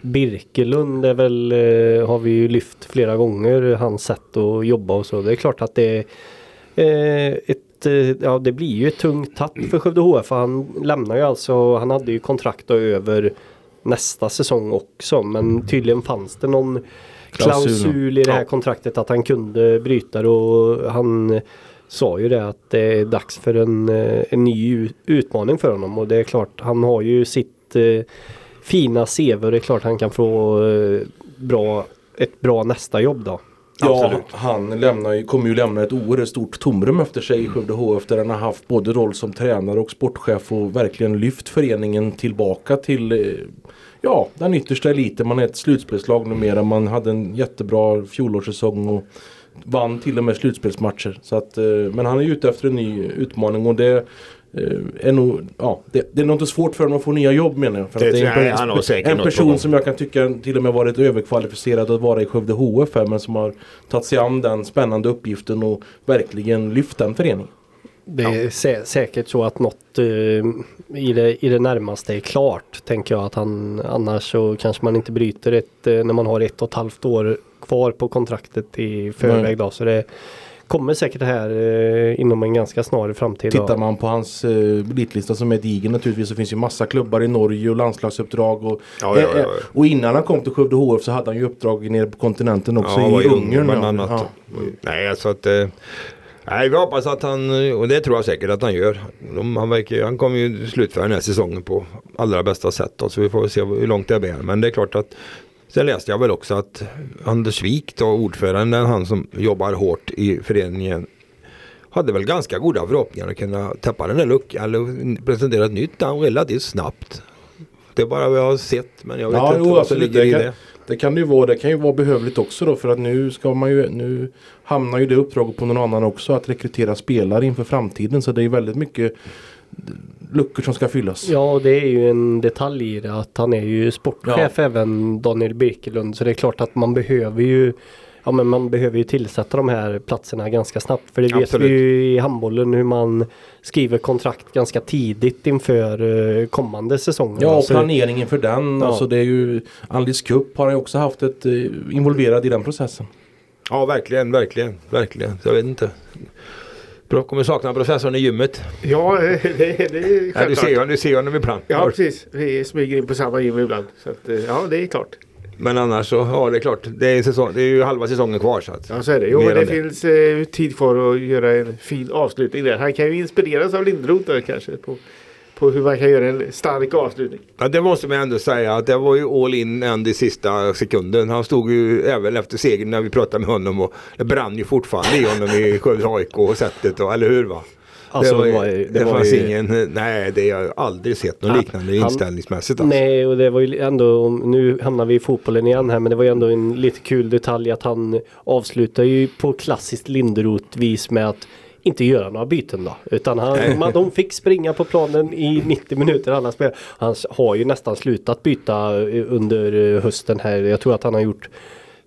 Birkelund är väl, eh, har vi ju lyft flera gånger, hans sätt att jobba och så. Det är klart att det är ett, eh, ja det blir ju ett tungt tapp för Skövde HF. Han lämnar ju alltså, han hade ju kontrakt över nästa säsong också men tydligen fanns det någon Klausul. klausul i det här Ja. kontraktet att han kunde bryta det och han sa ju det att det är dags för en, eh, en ny utmaning för honom och det är klart han har ju sitt eh, fina CV och det är klart han kan få eh, bra, ett bra nästa jobb då. Ja, Absolut. han lämnar kommer ju lämna ett oerhört stort tomrum efter sig i Skövde HF där han har haft både roll som tränare och sportchef och verkligen lyft föreningen tillbaka till eh, ja, den yttersta eliten. Man är ett slutspelslag numera. Man hade en jättebra fjolårssäsong och vann till och med slutspelsmatcher. Så att, eh, men han är ute efter en ny utmaning och det är nog, ja, det, det är nog inte svårt för honom att få nya jobb menar jag. För Det att det är jag han har en, en person som jag kan tycka till och med varit överkvalificerad att vara i Skövde HF här, men som har tagit sig an den spännande uppgiften och verkligen lyft den föreningen. Det är sä säkert så att något eh, i, det, i det närmaste är klart tänker jag att han annars så kanske man inte bryter ett eh, när man har ett och ett halvt år kvar på kontraktet i förväg Nej. då så det kommer säkert det här eh, inom en ganska snar framtid. Tittar man på hans eh, elitlista som är diger naturligtvis så finns ju massa klubbar i Norge och landslagsuppdrag. Och, Ja, ja, ja, ja. eh, och innan han kom till Skövde HF så hade han ju uppdrag nere på kontinenten också i Ungern. bland annat. Ja. Nej, så att eh, Nej, vi hoppas att han, och det tror jag säkert att han gör. De, han, verkar, han kommer ju slutföra den här säsongen på allra bästa sätt. Då, så vi får se hur långt det bär. Men det är klart att Sen läste jag väl också att Anders Wik, då, ordföranden, han som jobbar hårt i föreningen hade väl ganska goda förhoppningar att kunna täppa den där luckan eller presentera ett nytt namn relativt snabbt. Det är bara vad jag har sett men jag vet Ja, inte jo, vad som det, ligger i det, det. kan, det kan det ju vara. Det kan ju vara behövligt också då för att nu ska man ju nu hamnar ju det uppdraget på någon annan också att rekrytera spelare inför framtiden. Så det är väldigt mycket luckor som ska fyllas. Ja, det är ju en detalj i det att han är ju sportchef även Daniel Birkelund. Så det är klart att man behöver ju Ja men man behöver ju tillsätta de här platserna ganska snabbt. För det vet Absolut. vi ju i handbollen hur man skriver kontrakt ganska tidigt inför eh, kommande säsonger. Ja, och Alltså, planeringen för den. Ja. Alltså det är ju Alice Cup har han ju också haft ett eh, involverad i den processen. Ja verkligen, verkligen, verkligen. Jag vet inte. Kommer sakna professorn i gymmet. Ja, (laughs) det, det är Ja, du, självklart. ser, du ser honom ibland. Ja, precis. Vi smyger in på samma gym ibland. Så att, eh, ja, det är klart. Men annars så, ja det är klart. Det är, säsong, det är ju halva säsongen kvar så att. Ja, så är det. Jo, men det det. finns eh, tid kvar att göra en fin avslutning där. Han kan ju inspireras av Lindroth där kanske. På, på hur man kan göra en stark avslutning. Ja, det måste man ändå säga att det var ju all in än i sista sekunden. Han stod ju även efter segern när vi pratade med honom och det brann ju fortfarande i honom i Skövde AIK och sättet och, eller hur va? Alltså, det var, ju- det var ju- det det var fanns ju- ingen, nej det har jag aldrig sett något liknande han- inställningsmässigt. Alltså. Nej, och det var ju ändå, nu hamnar vi i fotbollen igen här, men det var ju ändå en lite kul detalj att han avslutar ju på klassiskt Linderoth-vis med att inte göra några byten då. Utan han, man, de fick springa på planen i 90 minuter alla spelare. Han har ju nästan slutat byta eh, under eh, hösten här. Jag tror att han har gjort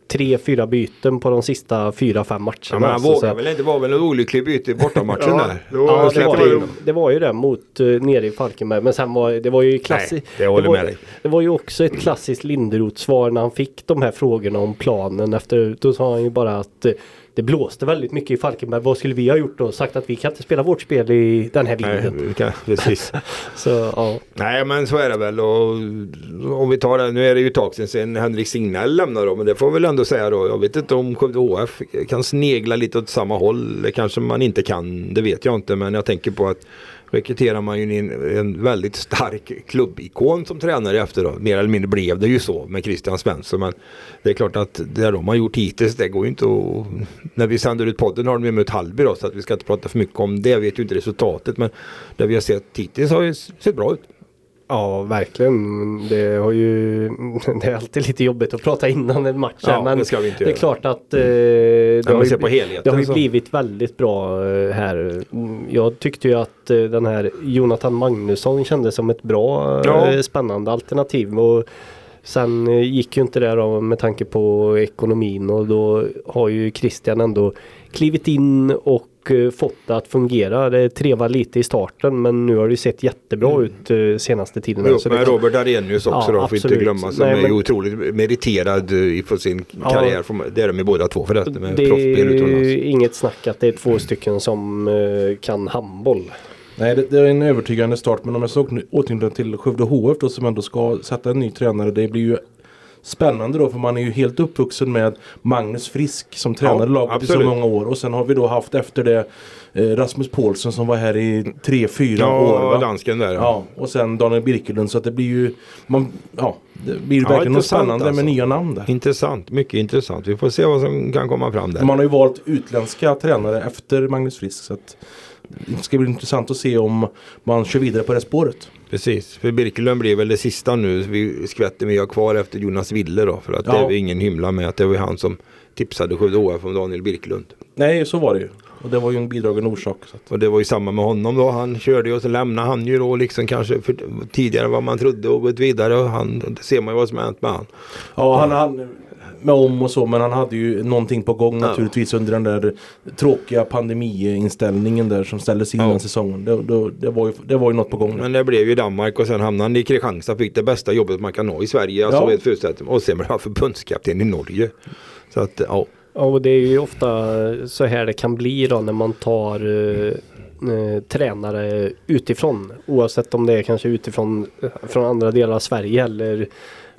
tre, fyra byten på de sista fyra, fem matcherna. Ja, men han Så- så vågade att- väl inte, det var väl en olycklig byte i bortamatchen (laughs) Ja, där. Ja, det var, ju, det var ju det mot uh, nere i Falkenberg. Men sen var det var ju klassiskt. det håller var. Det var ju också ett klassiskt Linderoth-svar när han fick de här frågorna om planen. Efter, då sa han ju bara att det blåste väldigt mycket i Falkenberg. Vad skulle vi ha gjort då? Sagt att vi kan inte spela vårt spel i den här Nej, vinden. vi kan, precis. (laughs) Så ja. Nej men så är det väl och om vi tar det, nu är det ju ett tag sedan, sedan Henrik Signell lämnade då men det får väl ändå säga då. Jag vet inte om Skövde HF kan snegla lite åt samma håll. Det kanske man inte kan, det vet jag inte men jag tänker på att rekryterar man ju en, en väldigt stark klubbikon som tränare efter då. Mer eller mindre blev det ju så med Christian Svensson men det är klart att det de har gjort hittills det går ju inte att... När vi sänder ut podden har de ju mött Hallby då så att vi ska inte prata för mycket om det. Jag vet ju inte resultatet men det vi har sett hittills har ju sett bra ut. Ja, verkligen. Det, har ju, (laughs) det är alltid lite jobbigt att prata innan en match. här, Ja, men det ska vi inte det är göra. klart att eh, det, har ju, på helheten det har ju så- blivit väldigt bra eh, här. Mm, Jag tyckte ju att eh, den här Jonathan Magnusson kändes som ett bra, eh, Ja. spännande alternativ. Och sen eh, gick ju inte det då med tanke på ekonomin och då har ju Christian ändå klivit in och eh, fått det att fungera. Det trevar lite i starten men nu har det sett jättebra ut eh, senaste tiden. Och Så med det- Robert Arrhenius också Ja, då, får inte absolut. glömma. Som Nej, är men- ju otroligt meriterad eh, för sin Ja. karriär. Det är de ju båda två förresten med Det är utomlands. inget snack att det är två stycken som eh, kan handboll. Nej, det, det är en övertygande start. Men om jag så återknyter till Skövde HF då som ändå ska sätta en ny tränare. Det blir ju spännande då för man är ju helt uppvuxen med Magnus Frisk som tränade Ja, laget i så absolut. många år. Och sen har vi då haft efter det eh, Rasmus Paulsson som var här i tre, fyra Ja, år. Va? dansken där. Ja, och sen Daniel Birkelund så att det blir ju man, ja, det blir Ja, verkligen något spännande alltså. med nya namn där. Intressant, mycket intressant. Vi får se vad som kan komma fram där. Man har ju valt utländska tränare efter Magnus Frisk så att det ska bli intressant att se om man kör vidare på det spåret. Precis, för Birkelund blir väl det sista nu. Vi skvätter vi har kvar efter Jonas Wille då. För att det Ja. är väl ingen hymla med att det var han som tipsade Skövde HF om Daniel Birkelund. Nej, så var det ju. Och det var ju en bidragande orsak. Att. Och det var ju samma med honom då. Han körde ju och så lämnade han ju då liksom kanske för, tidigare vad man trodde och gått vidare. Och han, det ser man ju vad som har hänt med han. Ja, han, han med om och så men han hade ju någonting på gång Ja. naturligtvis under den där tråkiga pandemiinställningen där som ställdes in Ja. den säsongen. Det, det, det, var ju, det var ju något på gång. där. Men det blev ju Danmark och sen hamnade han i Kristianstad. Fick det bästa jobbet man kan ha i Sverige. Alltså Ja. Och sen blev han förbundskapten i Norge. Så att ja. Ja, och det är ju ofta så här det kan bli då när man tar eh, eh, tränare utifrån. Oavsett om det är kanske utifrån eh, från andra delar av Sverige eller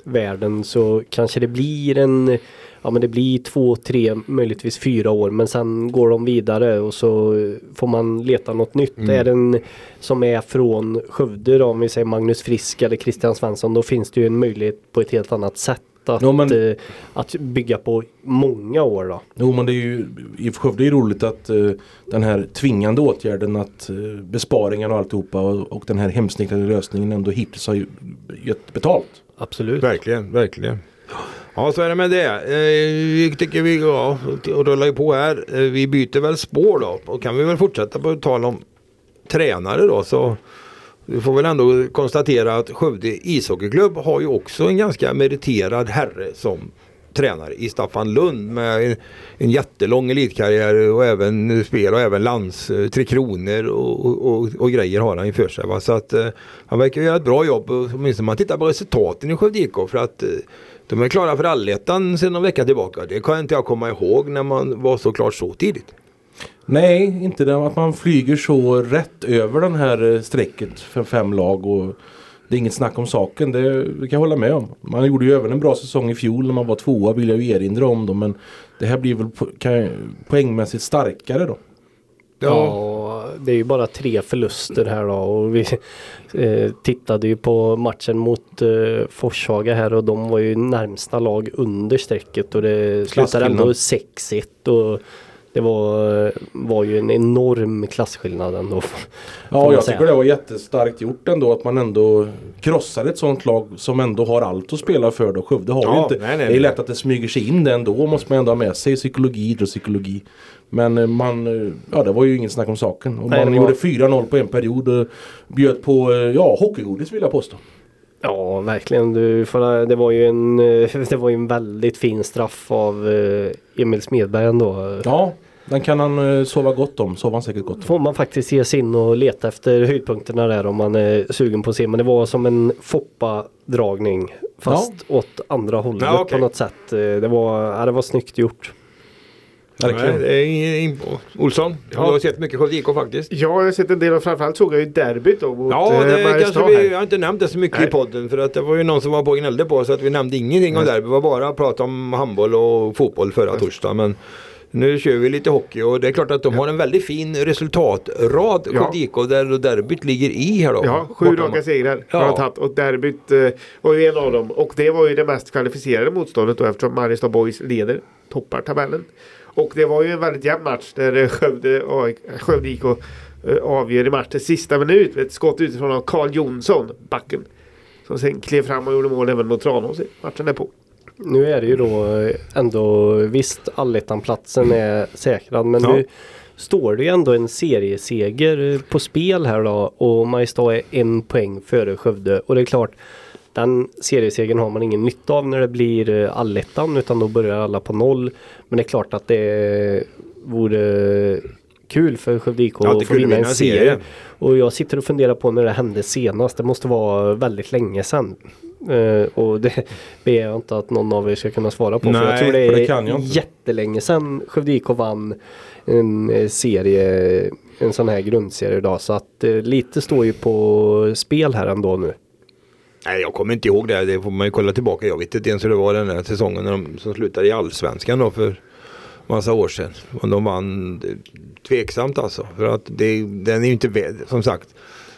världen så kanske det blir en Ja men det blir två, tre, möjligtvis fyra år men sen går de vidare och så eh, får man leta något nytt. Mm. Är den som är från Skövde då, om vi säger Magnus Frisk eller Christian Svensson då finns det ju en möjlighet på ett helt annat sätt att, Jo, men- eh, att bygga på många år då. Jo men det är ju i Skövde är det roligt att eh, den här tvingande åtgärden att uh, besparingarna och alltihopa och, och den här hemsnickrade lösningen ändå hittills har ju gett betalt. Absolut. Verkligen, verkligen. Ja, så är det med det. Eh, vi tycker vi ja, och rullar ju på här. Eh, vi byter väl spår då och kan vi väl fortsätta på tal om tränare då så vi får väl ändå konstatera att Skövde ishockeyklubb har ju också en ganska meriterad herre som tränare i Staffan Lund med en, en jättelång elitkarriär och även spel och även lands, eh, Tre Kronor och, och, och, och grejer har han ju för sig. Va? Så att eh, han verkar göra ett bra jobb åtminstone om man tittar på resultaten i Skövde IK för att eh, de är klara för allettan sedan någon vecka tillbaka. Det kan inte jag komma ihåg när man var så klart så tidigt. Nej, inte det att man flyger så rätt över den här eh, strecket för fem lag och det är inget snack om saken. Det, det kan jag hålla med om. Man gjorde ju även en bra säsong i fjol när man var tvåa vill jag ju erinra om då men det här blir väl po- kan, poängmässigt starkare då. Ja, det är ju bara tre förluster här då och vi eh, tittade ju på matchen mot eh, Forshaga här och de var ju närmsta lag under strecket och det slutade ändå Klasskillnad. 6-1 och det var, var ju en enorm klasskillnad ändå. Ja, jag säga. tycker det var jättestarkt gjort ändå att man ändå krossar ett sånt lag som ändå har allt att spela för då. Skövde har ju Ja, inte. nej, nej, det är lätt att det smyger sig in det ändå måste man ändå ha med sig. Psykologi, idrottspsykologi. Men eh, man, eh, ja det var ju inget snack om saken. Och Nej, man var- gjorde 4-0 på en period och bjöd på, eh, ja hockeygodis vill jag påstå. Ja, verkligen. Du, för det, var ju en, (laughs) det var ju en väldigt fin straff av Emil Smedberg ändå. Ja, den kan han eh, sova gott om. Sov han säkert gott om. får man faktiskt ge sig in och leta efter höjdpunkterna där om man är sugen på att se. Men det var som en Foppa-dragning fast åt andra hållet Ja, okej. på något sätt. Eh, Det var, ja, det var snyggt gjort. Nej, Olsson, du har sett mycket Skövde IK faktiskt. Ja, jag har sett en del och framförallt såg jag ju derbyt då mot Ja, eh, det kanske vi, jag har inte nämnt det så mycket Nej. i podden för att det var ju någon som var på och gnällde på så att vi nämnde ingenting om derby. Det var bara att prata om handboll och fotboll förra torsdagen. Men nu kör vi lite hockey och det är klart att de har en väldigt fin resultatrad Ja. IK där derbyt ligger i här då. Ja, sju raka segrar Ja. har han tagit och derbyt eh, var ju en av dem. Och det var ju det mest kvalificerade motståndet då eftersom Mariestad Boys leder, toppar tabellen. Och det var ju en väldigt jämn match där eh, Skövde, Skövde IK eh, avgör i matchens sista minut med ett skott utifrån av Carl Jonsson, backen. Som sen klev fram och gjorde mål även mot Tranås i matchen därpå. Nu är det ju då eh, ändå visst allettan-platsen är säkrad men Ja. nu står det ju ändå en serieseger på spel här då och Mariestad är en poäng före Skövde och det är klart den seriesegern har man ingen nytta av när det blir eh, allettan utan då börjar alla på noll. Men det är klart att det vore kul för Skövde IK Ja, att få vinna en serie. Och jag sitter och funderar på när det hände senast. Det måste vara väldigt länge sedan. Eh, och det (laughs) ber jag inte att någon av er ska kunna svara på. för Nej, jag tror det för är det kan jag inte. jättelänge sedan Skövde IK vann en eh, serie, en sån här grundserie idag. Så att eh, lite står ju på spel här ändå nu. Nej, jag kommer inte ihåg det. Det får man ju kolla tillbaka. Jag vet inte ens hur det var den här säsongen när de, som slutade i Allsvenskan då för massa år sedan. Och de vann tveksamt alltså. För att det, den är ju inte, som sagt.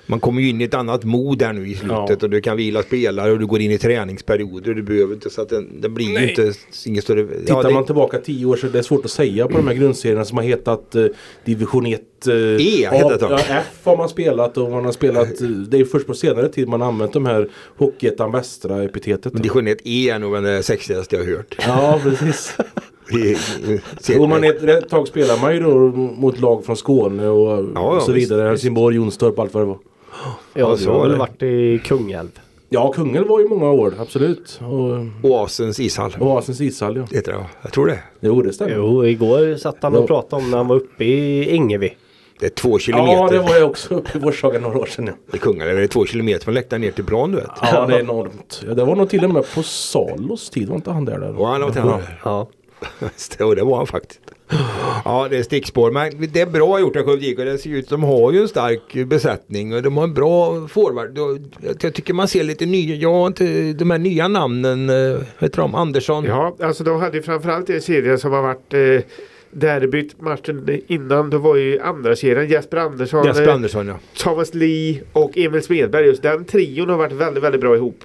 Man kommer ju in i ett annat mod här nu i slutet Ja. och du kan vila spelare och du går in i träningsperioder. Du behöver inte så att den, den blir ju inte inget större. Tittar det, man tillbaka tio år så är det svårt att säga på de här grundserierna som har hetat eh, Division 1. Eh, E A- ja, F har man spelat och man har spelat. eh, Det är först på senare tid man har använt de här Hockeyettan Västra epitetet. men division 1 E är nog det sexigaste jag har hört. Ja precis. (laughs) (laughs) Jo, man ett, ett tag spelar man ju då mot lag från Skåne och, ja, och så visst, vidare. Helsingborg, Jonstorp, allt vad det var. Ja, Ja, du så har var väl varit i Kungälv? Ja, Kungälv var ju många år, absolut. Och Oasens ishall. Oasens ishall ja. Heter det, jag tror det. Jo, det stämmer. Jo, igår satt han och Ja. pratade om när han var uppe i Ängevi. Det är två kilometer. Ja, det var jag också uppe i Forshaga några år sedan. Ja. I Kungälv är det två kilometer från läktaren ner till plan du vet. Ja, det är enormt. Ja, det var nog till och med på Salos tid, var inte han där? där? Och han var. Ja. (laughs) Och det var han faktiskt. Ja det är stickspår men det är bra gjort av Skövde IK. Det ser ut som de har ju en stark besättning och de har en bra forward. Jag tycker man ser lite nya, ja de här nya namnen, eh, heter de Andersson? Ja, alltså de hade ju framförallt en serie som har varit eh, derbyt matchen innan. Då var ju andra serien Jesper Andersson, Jesper eh, Andersson ja. Thomas Lee och Emil Smedberg. Just den trion har varit väldigt, väldigt bra ihop.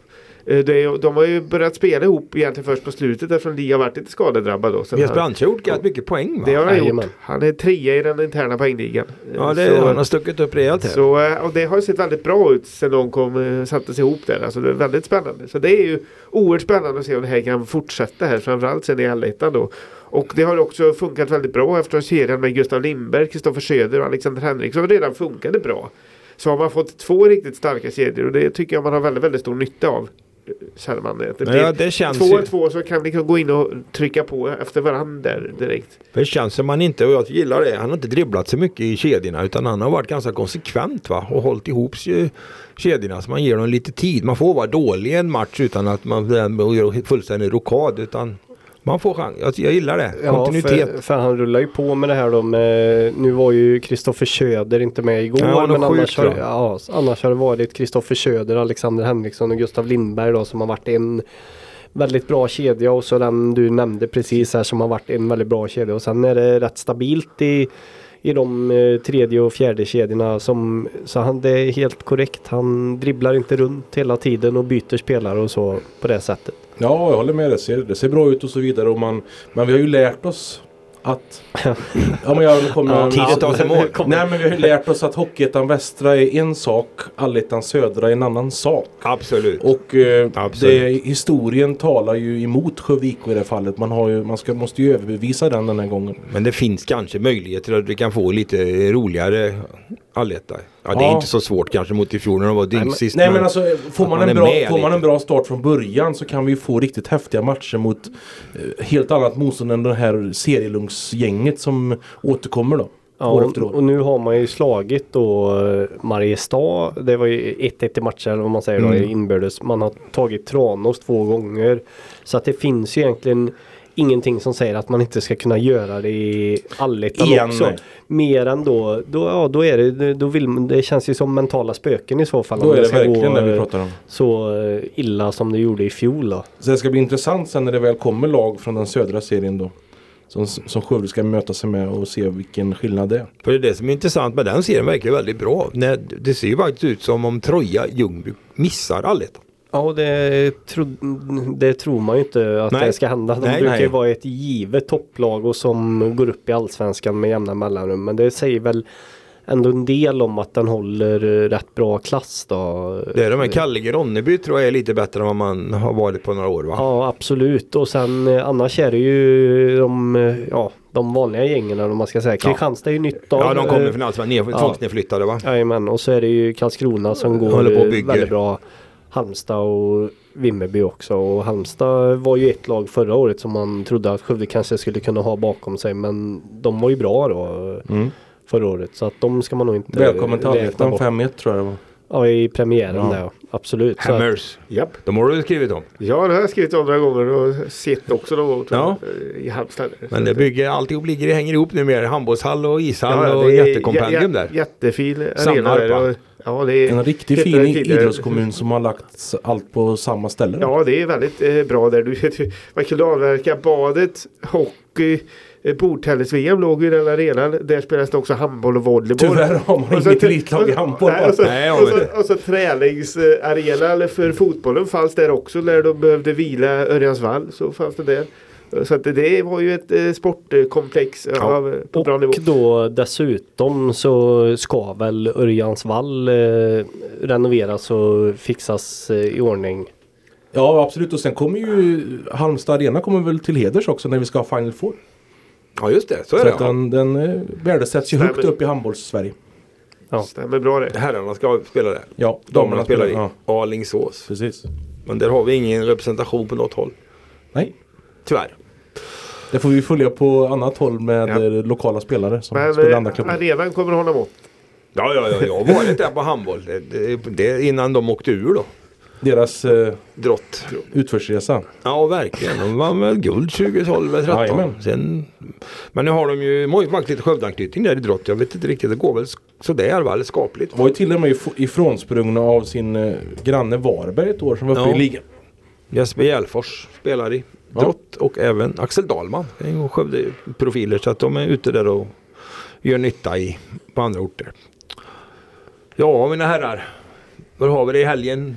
Eh, det är, de har ju börjat spela ihop egentligen först på slutet eftersom Lee har varit lite skadedrabbad då. Jesper Antje har gjort mycket poäng va? Det har han Jajamän. gjort. Han är trea i den interna poängligan. Ja, det, så, han har stuckit upp rejält här. så, eh, och det har sett väldigt bra ut sen de kom, eh, sattes ihop där. Alltså det är väldigt spännande. Så det är ju oerhört spännande att se om det här kan fortsätta här. Framförallt sen i allettan då. Och det har också funkat väldigt bra eftersom serien med Gustav Lindberg, Kristoffer Söder och Alexander Henriksson redan funkade bra. Så har man fått två riktigt starka kedjor och det tycker jag man har väldigt, väldigt stor nytta av. eh, Känner man det. Det Ja, det känns två ju- och två så kan ni gå in och trycka på efter varandra direkt. Det känns som man inte, och jag gillar det, han har inte dribblat så mycket i kedjorna utan han har varit ganska konsekvent va och hållit ihop ke- kedjorna så man ger dem lite tid. Man får vara dålig i en match utan att man gör fullständig rokad utan man får chans. Jag, jag gillar det. Ja, Kontinuitet. för, för han rullar ju på med det här då med, nu var ju Kristoffer Söder inte med igår. Ja, men annars, har, ja, annars har det varit Kristoffer Söder, Alexander Henriksson och Gustav Lindberg då som har varit en väldigt bra kedja och så den du nämnde precis här som har varit en väldigt bra kedja och sen är det rätt stabilt i i de eh, tredje och fjärde kedjorna som så han det är helt korrekt. Han dribblar inte runt hela tiden och byter spelare och så på det sättet. Ja, jag håller med. Det ser, det ser bra ut och så vidare. Och man, men vi har ju lärt oss att ja, men jag kommer Ja, Tidigt av mål. (laughs) Nej, men vi har ju lärt oss att Hockeyettan Västra är en sak, Allettan Södra är en annan sak. Absolut. Och eh, Absolut. det, historien talar ju emot Skövde IK i det här fallet. Man, har ju, man ska, måste ju överbevisa den den här gången. Men det finns kanske möjligheter att vi kan få lite roligare alletta. Ja, det är Ja. inte så svårt kanske mot i fjol när de var dyngsist. Nej men alltså får att man, man en bra, får man en bra start från början så kan vi få riktigt häftiga matcher mot eh, helt annat motstånd än det här serielungsgänget som återkommer då. Ja, år efter år. och nu har man ju slagit då eh, Mariestad. Det var ju 1-1 i matcher eller vad man säger då Mm. inbördes. Man har tagit Tranås två gånger. Så att det finns ju egentligen ingenting som säger att man inte ska kunna göra det i allettan också. Mer än då, då, ja, då är det, då vill det känns ju som mentala spöken i så fall. Då om är det verkligen det vi eh, pratar om. Så eh, illa som det gjorde i fjol då. Så det ska bli intressant sen när det väl kommer lag från den södra serien då. Som, som Skövde ska möta sig med och se vilken skillnad det är. För det är det som är intressant med den serien verkar väldigt bra. När, det ser ju faktiskt ut som om Troja Ljungby missar allettan. Ja, och det, tro, det tror man ju inte att Nej. det ska hända. De Nej, brukar ju nej. vara ett givet topplag och som går upp i allsvenskan med jämna mellanrum. Men det säger väl ändå en del om att den håller eh, rätt bra klass då. Det är de här Kallinge Ronneby tror jag är lite bättre än vad man har varit på några år va? Ja, absolut. Och sen eh, annars är det ju de, eh, ja, de vanliga gängen vad man ska säga. Kristianstad är ju nytt av. Ja, de kommer från allsvenskan, ja. tvångsnedflyttade va? Jajamän, och så är det ju Karlskrona som går väldigt bra. Halmstad och Vimmerby också. Och Halmstad var ju ett lag förra året som man trodde att Skövde kanske skulle kunna ha bakom sig. Men de var ju bra då Mm. Förra året. Så att de ska man nog inte Välkommen till Allettan bort. 5-1 tror jag det var. Ja, i premiären Ja. där. Absolut. Att, Hammers. Japp. De har du skrivit om. Ja, det har jag skrivit om några gånger och sett också någon gång tror Ja. jag, eh, i Halmstad. Men det bygger, alltihop ligger, hänger ihop nu med handbollshall och ishall Ja, och det är jättekompendium jä- där. Jättefin arena där. ja, det är En riktigt fin det idrottskommun som har lagt allt på samma ställe. Ja, det är väldigt eh, bra där. Du, du, man kunde avverka badet, hockey, eh, bordtennis-VM låg i den arenan. Där spelas det också handboll och volleyboll. Tyvärr har man Och så- inget elitlag i handboll. Nej, och så, Nej, och vet så, och så träningsarena för fotbollen fanns där också när de behövde vila Örjansvall. Så fanns det där. Så att det var ju ett eh, sportkomplex eh, Ja. av, på bra nivå. och då dessutom så ska väl Örjansvall eh, renoveras och fixas eh, i ordning. Ja absolut och sen kommer ju Halmstad Arena kommer väl till heders också när vi ska ha Final Four. Ja just det, så är Så det. att den, den eh, värdesätts ju Stämmer. högt upp i handbolls-Sverige. Ja. Stämmer bra det. Herrarna ska spela där. Ja, Damerna spelar i Ja, Alingsås. precis. Men där har vi ingen representation på något håll. Nej, Tyvärr. det får vi följa på annat håll med Ja. eh, lokala spelare som Men spelar eh, andra klubbar. arenan kommer att hålla mått. Ja, ja, ja, jag har varit där på handboll. Det, det, det, innan de åkte ur då. Deras eh, Drott. utförsresa. Ja, verkligen. De vann väl guld 2012 eller 13. Jajamän. Sen, men nu har de ju de faktiskt lite Skövdeanknytning där i drott. Jag vet inte riktigt. Det går väl sådär va? Eller skapligt. Var ju till och med if- ifrånsprungna av sin eh, granne Varberg ett år som var uppe Ja. i ligan. Jesper Järfors spelar i Ja. drott och även Axel Dahlman. Skövde-profiler så att de är ute där och gör nytta i, på andra orter. Ja, mina herrar. Vad har vi det i helgen?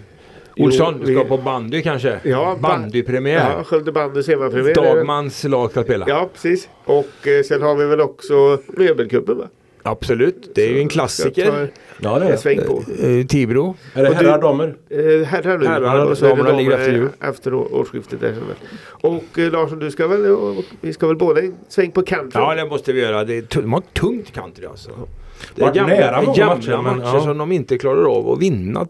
Olsson, Jo, du ska vi- på bandy kanske? Ja, ba- Bandypremiär. Ja, Skövde bandy semipremiär. Dagmans lag ska spela. Ja, precis. Och eh, sen har vi väl också Möbelcupen va? Absolut, det är ju en klassiker. Ja det är sväng på. Eh, Tibro. Är det herrar damer? Eh, herrar nu. Herrar, och så är det ligger damer efter jul. efter å- årsskiftet. Där, och eh, Larsson, du ska väl, och, vi ska väl båda sväng på country? Ja, det måste vi göra. Det är tu- de har tungt country alltså. Det är gamla, nära gamla matcher, matcher, men ja. som de inte klarar av att vinna.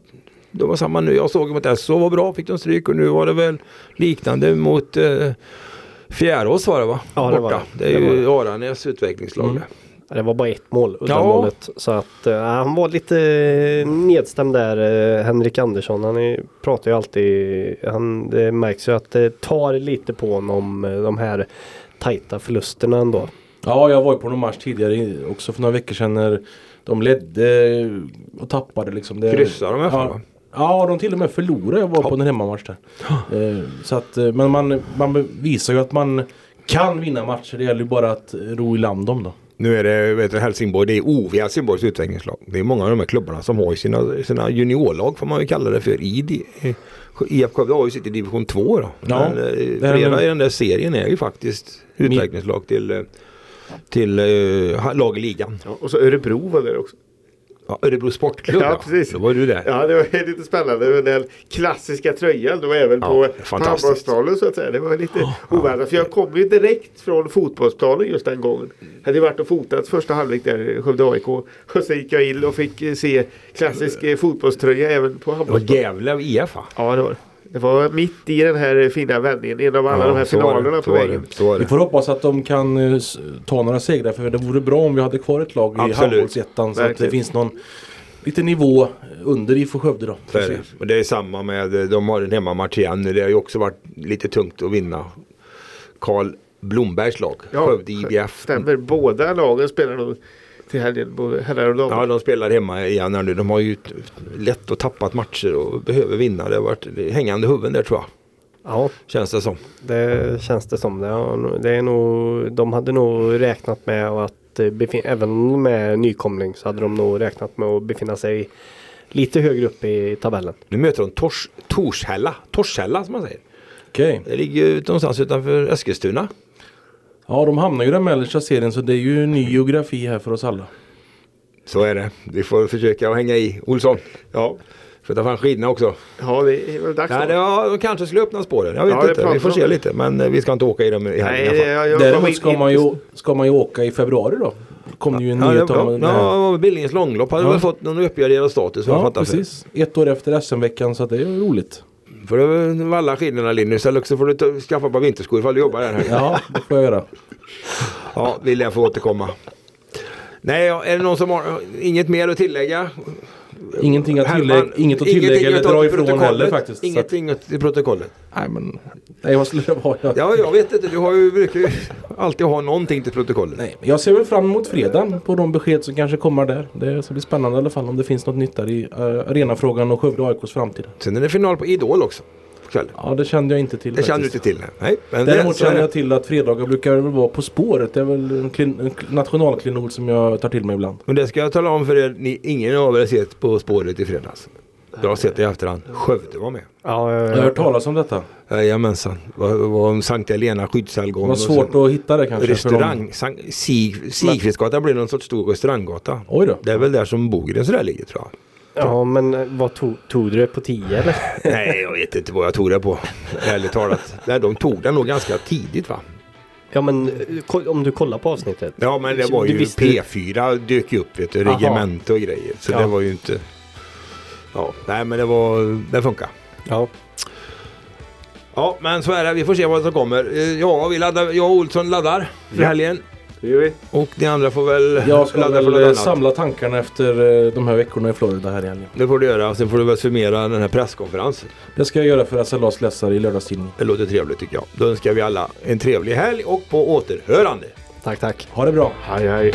Det var samma nu. Jag såg mot SO var bra, fick de stryk och nu var det väl liknande mot eh, Fjärås var det va? Ja, det var Borta. det. det är Det ju Aranäs utvecklingslag. Mm. det. Var bara ett mål, Ja. uddamålet. Så att eh, han var lite nedstämd där, eh, Henrik Andersson. Han är, pratar ju alltid, han, det märks ju att det tar lite på honom eh, de här tajta förlusterna ändå. Ja, jag var ju på någon match tidigare också för några veckor sedan när de ledde och tappade liksom. Det, Kryssar de i alla fall ja, de till och med förlorade. Jag var på en hemmamatch där. Eh, så att, eh, men man, man visar ju att man kan vinna matcher. Det gäller ju bara att ro i land dem då. Nu är det vet du, Helsingborg, det är OV Helsingborgs utvecklingslag. Det är många av de här klubbarna som har ju sina, sina juniorlag får man ju kalla det för. I, IFK Skövde har ju sitt i division 2 då. Ja, Men eh, det är flera i den där serien är ju faktiskt utvecklingslag till, eh, till eh, lag i ligan. Ja, och så Örebro var där också. Ja, Örebro Sportklubb Ja, precis. Då var du där. Ja, det var lite spännande. Den klassiska tröjan då även Ja, på, handbollsplanen så att säga. Det var lite oväntat. För jag kom ju direkt från fotbollsplanen just den gången. Hade varit och fotat första halvlek där, Skövde AIK. Och så gick jag in och fick se klassisk eh, fotbollströja även på Det var handbollsplanen. Gävle IF va? Ja, det var det. Det var mitt i den här fina vändningen. En av alla de här det, finalerna så på vägen. det, Vi det. får hoppas att de kan eh, ta några segrar för det vore bra om vi hade kvar ett lag i Absolut. handbollsettan så att det Verkligen. finns någon lite nivå under IFK Skövde då. Det. Och det är samma med, de har en hemmamatch igen. Det har ju också varit lite tungt att vinna. Karl Blombergs lag, Ja, Skövde IBF. Stämmer. Båda lagen spelar nog till helgen. Både herrar och damer. Ja, de spelar hemma igen här nu. De har ju lätt och tappat matcher och behöver vinna. Det har varit hängande huvuden där tror jag. Ja, Känns det som. det känns det som. Det, är nog, de hade nog räknat med att eh, även med nykomling så hade de nog räknat med att befinna sig lite högre upp i tabellen. Nu möter de Tors, Torshälla. Torshälla som man säger. Okej. Det ligger ju någonstans utanför Eskilstuna. Ja, de hamnar ju i den mellersta serien så det är ju ny geografi här för oss alla. Så är det. Vi får försöka att hänga i. Olsson. Ja. Får ta fram skidorna också. ja, det är väl dags Ja, då. det var, de kanske skulle öppna spåren. Jag vet Ja, inte. Vi får se lite. Men eh, vi ska inte åka i dem i helgen Nej, i alla fall. Däremot ska man, ju, ska man ju åka i februari då. Kom det ju en Ja, nyhet om ja, Billingens långlopp hade Ja. väl fått någon uppgraderad status. Ja, för. precis. Ett år efter SM-veckan så att det är roligt. Får du valla skidorna Linus eller också får du skaffa ett par vinterskor ifall du jobbar där. här. Ja, det får jag göra. Ja, vill jag få återkomma. Nej, är det någon som har inget mer att tillägga? Ingenting att Herman, tillägga, inget att tillägga eller dra ifrån heller faktiskt. Ingenting att- till protokollet. nej, men, nej, vad skulle det vara? Jag, (laughs) Ja, jag vet inte. Du har ju brukar ju alltid ha någonting till protokollet. nej, jag ser väl fram emot fredagen på de besked som kanske kommer där. Det ska bli spännande i alla fall om det finns något nytt där i uh, arenafrågan och Skövde AIKs framtid. Sen är det final på Idol också. På Kvällen. Ja, det kände jag inte till. Det känner du inte till? Nej. Men det- Däremot är känner det. jag till att fredagar brukar vara På spåret. Det är väl en, klin, en nationalklenod som jag tar till mig ibland. Men det ska jag tala om för er. Ni, ingen av er har sett På spåret i fredags. Jag har sett det i efterhand. Skövde var med. Ja, Jag har hört talas om detta. Jajamensan. Det var, var Sankt Helena skyddshelgon. Det var svårt att hitta det kanske. Restaurang. Sig, Sigfridsgatan blir någon sorts stor restauranggata. Oj då. Det är väl där som Bogren sådär ligger tror jag. Ja men eh, vad tog, tog du det på 10 eller? (laughs) Nej, jag vet inte vad jag tog det på. Ärligt talat. Nej, de tog den nog ganska tidigt va? Ja men eh, om du kollar på avsnittet. Ja, men det var ju visste- P4 dök ju upp, vet du, regemente och grejer. Så Ja. det var ju inte... Ja, nej men det var... Det funkar. Ja. Ja, men så är det. Vi får se vad som kommer. Eh, Ja, vi laddar, jag och Olsson laddar för Ja. helgen. Det gör vi. Och ni andra får väl Jag ska ladda för väl något eh, annat. samla tankarna efter eh, de här veckorna i Florida här i helgen. Det får du göra. Sen får du väl summera den här presskonferensen. Det ska jag göra för SLAs läsare i lördagstidningen. Det låter trevligt tycker jag. Då önskar vi alla en trevlig helg och på återhörande. Tack tack. Ha det bra! Hej hej.